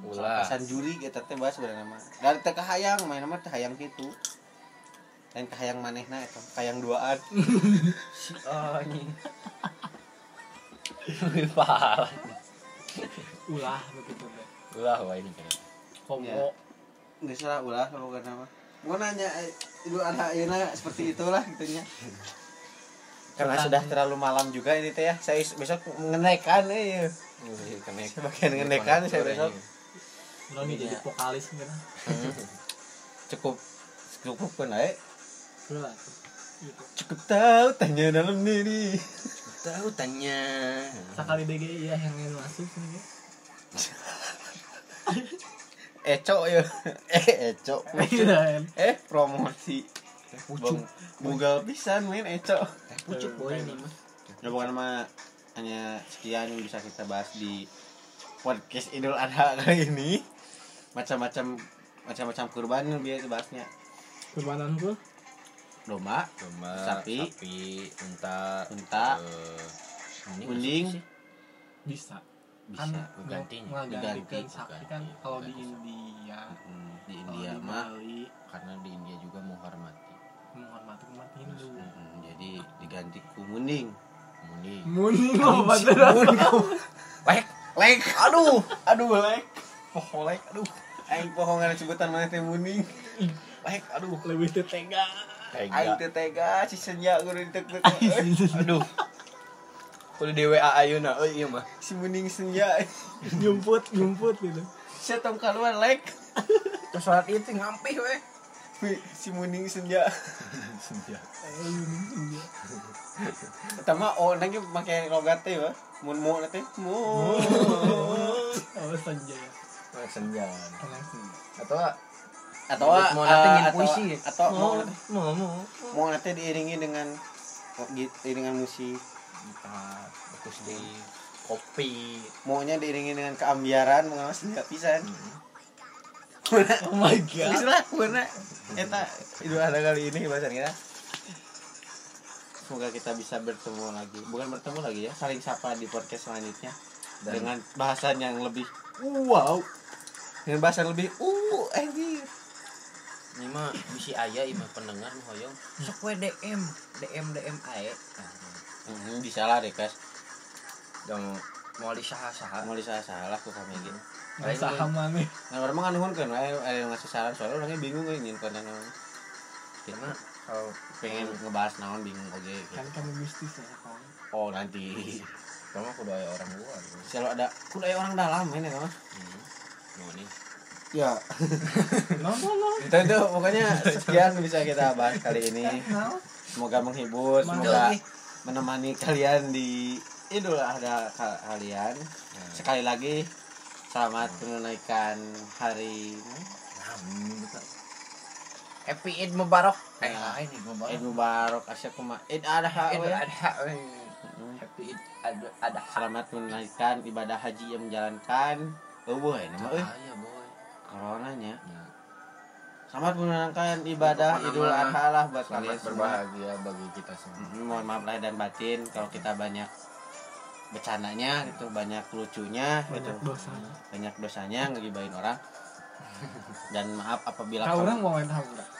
Speaker 2: Ulah.
Speaker 1: Pesan juri kita teh bahas sebenarnya mah. Dari teka hayang, main nama teh hayang gitu. Lain kahayang manehna eta, hayang duaan.
Speaker 2: Si *laughs* anjing. Lebih parah.
Speaker 3: ulah begitu deh
Speaker 2: Ulah wah ini kan.
Speaker 3: komo
Speaker 1: Ya. nggak salah ulah kalau bukan apa mau nanya eh, itu ada ayeuna seperti itulah gitunya karena sudah terlalu malam juga ini teh ya. Saya besok mengenaikan eh
Speaker 2: Kenek.
Speaker 1: sebagian mengenaikan saya besok.
Speaker 3: lo nih jadi vokalis gitu.
Speaker 1: Cukup cukup pun eh.
Speaker 3: Tuh gitu
Speaker 1: cukup tahu tanya dalam diri.
Speaker 2: Tahu tanya.
Speaker 3: sekali DG ya *laughs* yang ingin masuk nih
Speaker 1: eco ya. *laughs* Eh eco
Speaker 3: Iya,
Speaker 1: eh promosi. Bang, bugal pisan main eco
Speaker 2: Pucuk boy ini mah.
Speaker 1: Ya pokoknya mah hanya sekian yang bisa kita bahas di podcast Idul Adha *laughs* kali ini. Macam-macam macam-macam kurban yang biasa bahasnya.
Speaker 3: kurbanan gue
Speaker 1: Domba,
Speaker 2: Domba,
Speaker 1: Sapi.
Speaker 2: sapi, unta,
Speaker 1: Unta.
Speaker 2: eh, sih.
Speaker 3: bisa
Speaker 1: bisa
Speaker 3: kan
Speaker 2: gantinya.
Speaker 3: menggantikan
Speaker 1: Diganti,
Speaker 3: sapi
Speaker 2: ganti.
Speaker 3: kan kalau di
Speaker 2: Ganti.
Speaker 3: India
Speaker 1: Hmm, di India
Speaker 3: di
Speaker 1: mah.
Speaker 2: Karena di India juga menghormati.
Speaker 3: menghormati umat Hindu
Speaker 1: Hmm, jadi diganti ku mending.
Speaker 2: Mending.
Speaker 3: Muni mau beneran
Speaker 2: Baik.
Speaker 1: Lek, aduh, aduh lek. Poho lek, aduh. Aing pohongan sebutan mana teh mending. Lek, aduh.
Speaker 3: lebih tetega
Speaker 1: Aing teh tega si senja kudu ditek *laughs*
Speaker 2: Aduh. Kudu di WA ayeuna euy ieu mah.
Speaker 1: Si mending senja. *laughs*
Speaker 3: nyumput nyumput gitu
Speaker 1: Saya tong keluar lek.
Speaker 2: Terus sholat itu ngampih weh.
Speaker 1: Si mending senja. *laughs*
Speaker 2: Senja.
Speaker 3: eh
Speaker 1: Pertama oh nanti pakai logat teh ya. Mun mu nanti mu. *laughs*
Speaker 3: oh senja ya
Speaker 2: Senja.
Speaker 3: senja
Speaker 2: Atau
Speaker 1: Atau
Speaker 2: Mau
Speaker 1: eh,
Speaker 2: nanti puisi.
Speaker 1: atau mau
Speaker 2: mau mau.
Speaker 1: mau nanti diiringi dengan oh, gitu dengan musik.
Speaker 2: Gitar, di kopi.
Speaker 1: Maunya diiringi dengan keambiaran mengawas tidak pisan.
Speaker 3: Oh my god
Speaker 1: lah beuna eta itu ada kali ini bahasan kita. Semoga kita bisa bertemu lagi. Bukan bertemu lagi ya, saling sapa di podcast selanjutnya
Speaker 2: Dan-
Speaker 1: dengan bahasan yang lebih wow. Dengan bahasan lebih uh anjir.
Speaker 2: Ini mah bisi aya ieu mah pendengar nu hoyong. Sok we DM, DM DM ae.
Speaker 1: Hmm, bisa lah Kas.
Speaker 2: Dong mau di saha-saha.
Speaker 1: Mau salah salah ku kami gini.
Speaker 3: Saham mana
Speaker 1: Nah, orang mah nuhun kan, ada yang ngasih saran. Soalnya orangnya bingung ingin konten naon.
Speaker 2: Karena kalau
Speaker 1: Pengen ngebahas naon bingung oke.
Speaker 3: kan kamu mistis ya kawan.
Speaker 1: Oh, nanti.
Speaker 2: Sama kudu aya orang luar.
Speaker 1: selalu ada kudu aya orang dalam ini kan
Speaker 2: Hmm. Mau nih.
Speaker 1: ya.
Speaker 3: No no no
Speaker 1: itu itu. Pokoknya sekian bisa kita bahas kali ini. Semoga menghibur semoga menemani kalian di idul adha ka- kalian. Sekali lagi selamat menunaikan hari
Speaker 2: Happy Eid Mubarak. Eh, ini Mubarak.
Speaker 1: Eid Mubarak Asyakuma Eid Adha we.
Speaker 2: Adha. Happy Eid Adha.
Speaker 1: Selamat menunaikan ibadah haji yang menjalankan eueuh ini mah euy
Speaker 2: Bahaya, boy.
Speaker 1: coronanya
Speaker 2: Ya.
Speaker 1: selamat menunaikan ibadah Idul Adha lah buat kalian semua
Speaker 2: berbahagia bagi kita semua.
Speaker 1: Mohon maaf lahir dan batin kalau kita banyak bercandanya gitu banyak lucunya gitu.
Speaker 3: banyak dosa
Speaker 1: banyak dosanya ngegibain orang. *laughs* Dan maaf apabila
Speaker 3: kau
Speaker 1: kamu-
Speaker 3: orang mau main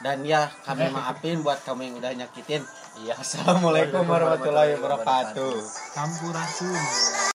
Speaker 1: dan ya kami maafin buat kamu yang udah nyakitin. Iya *laughs* assalamualaikum warahmatullahi wabarakatuh.
Speaker 3: sampurasun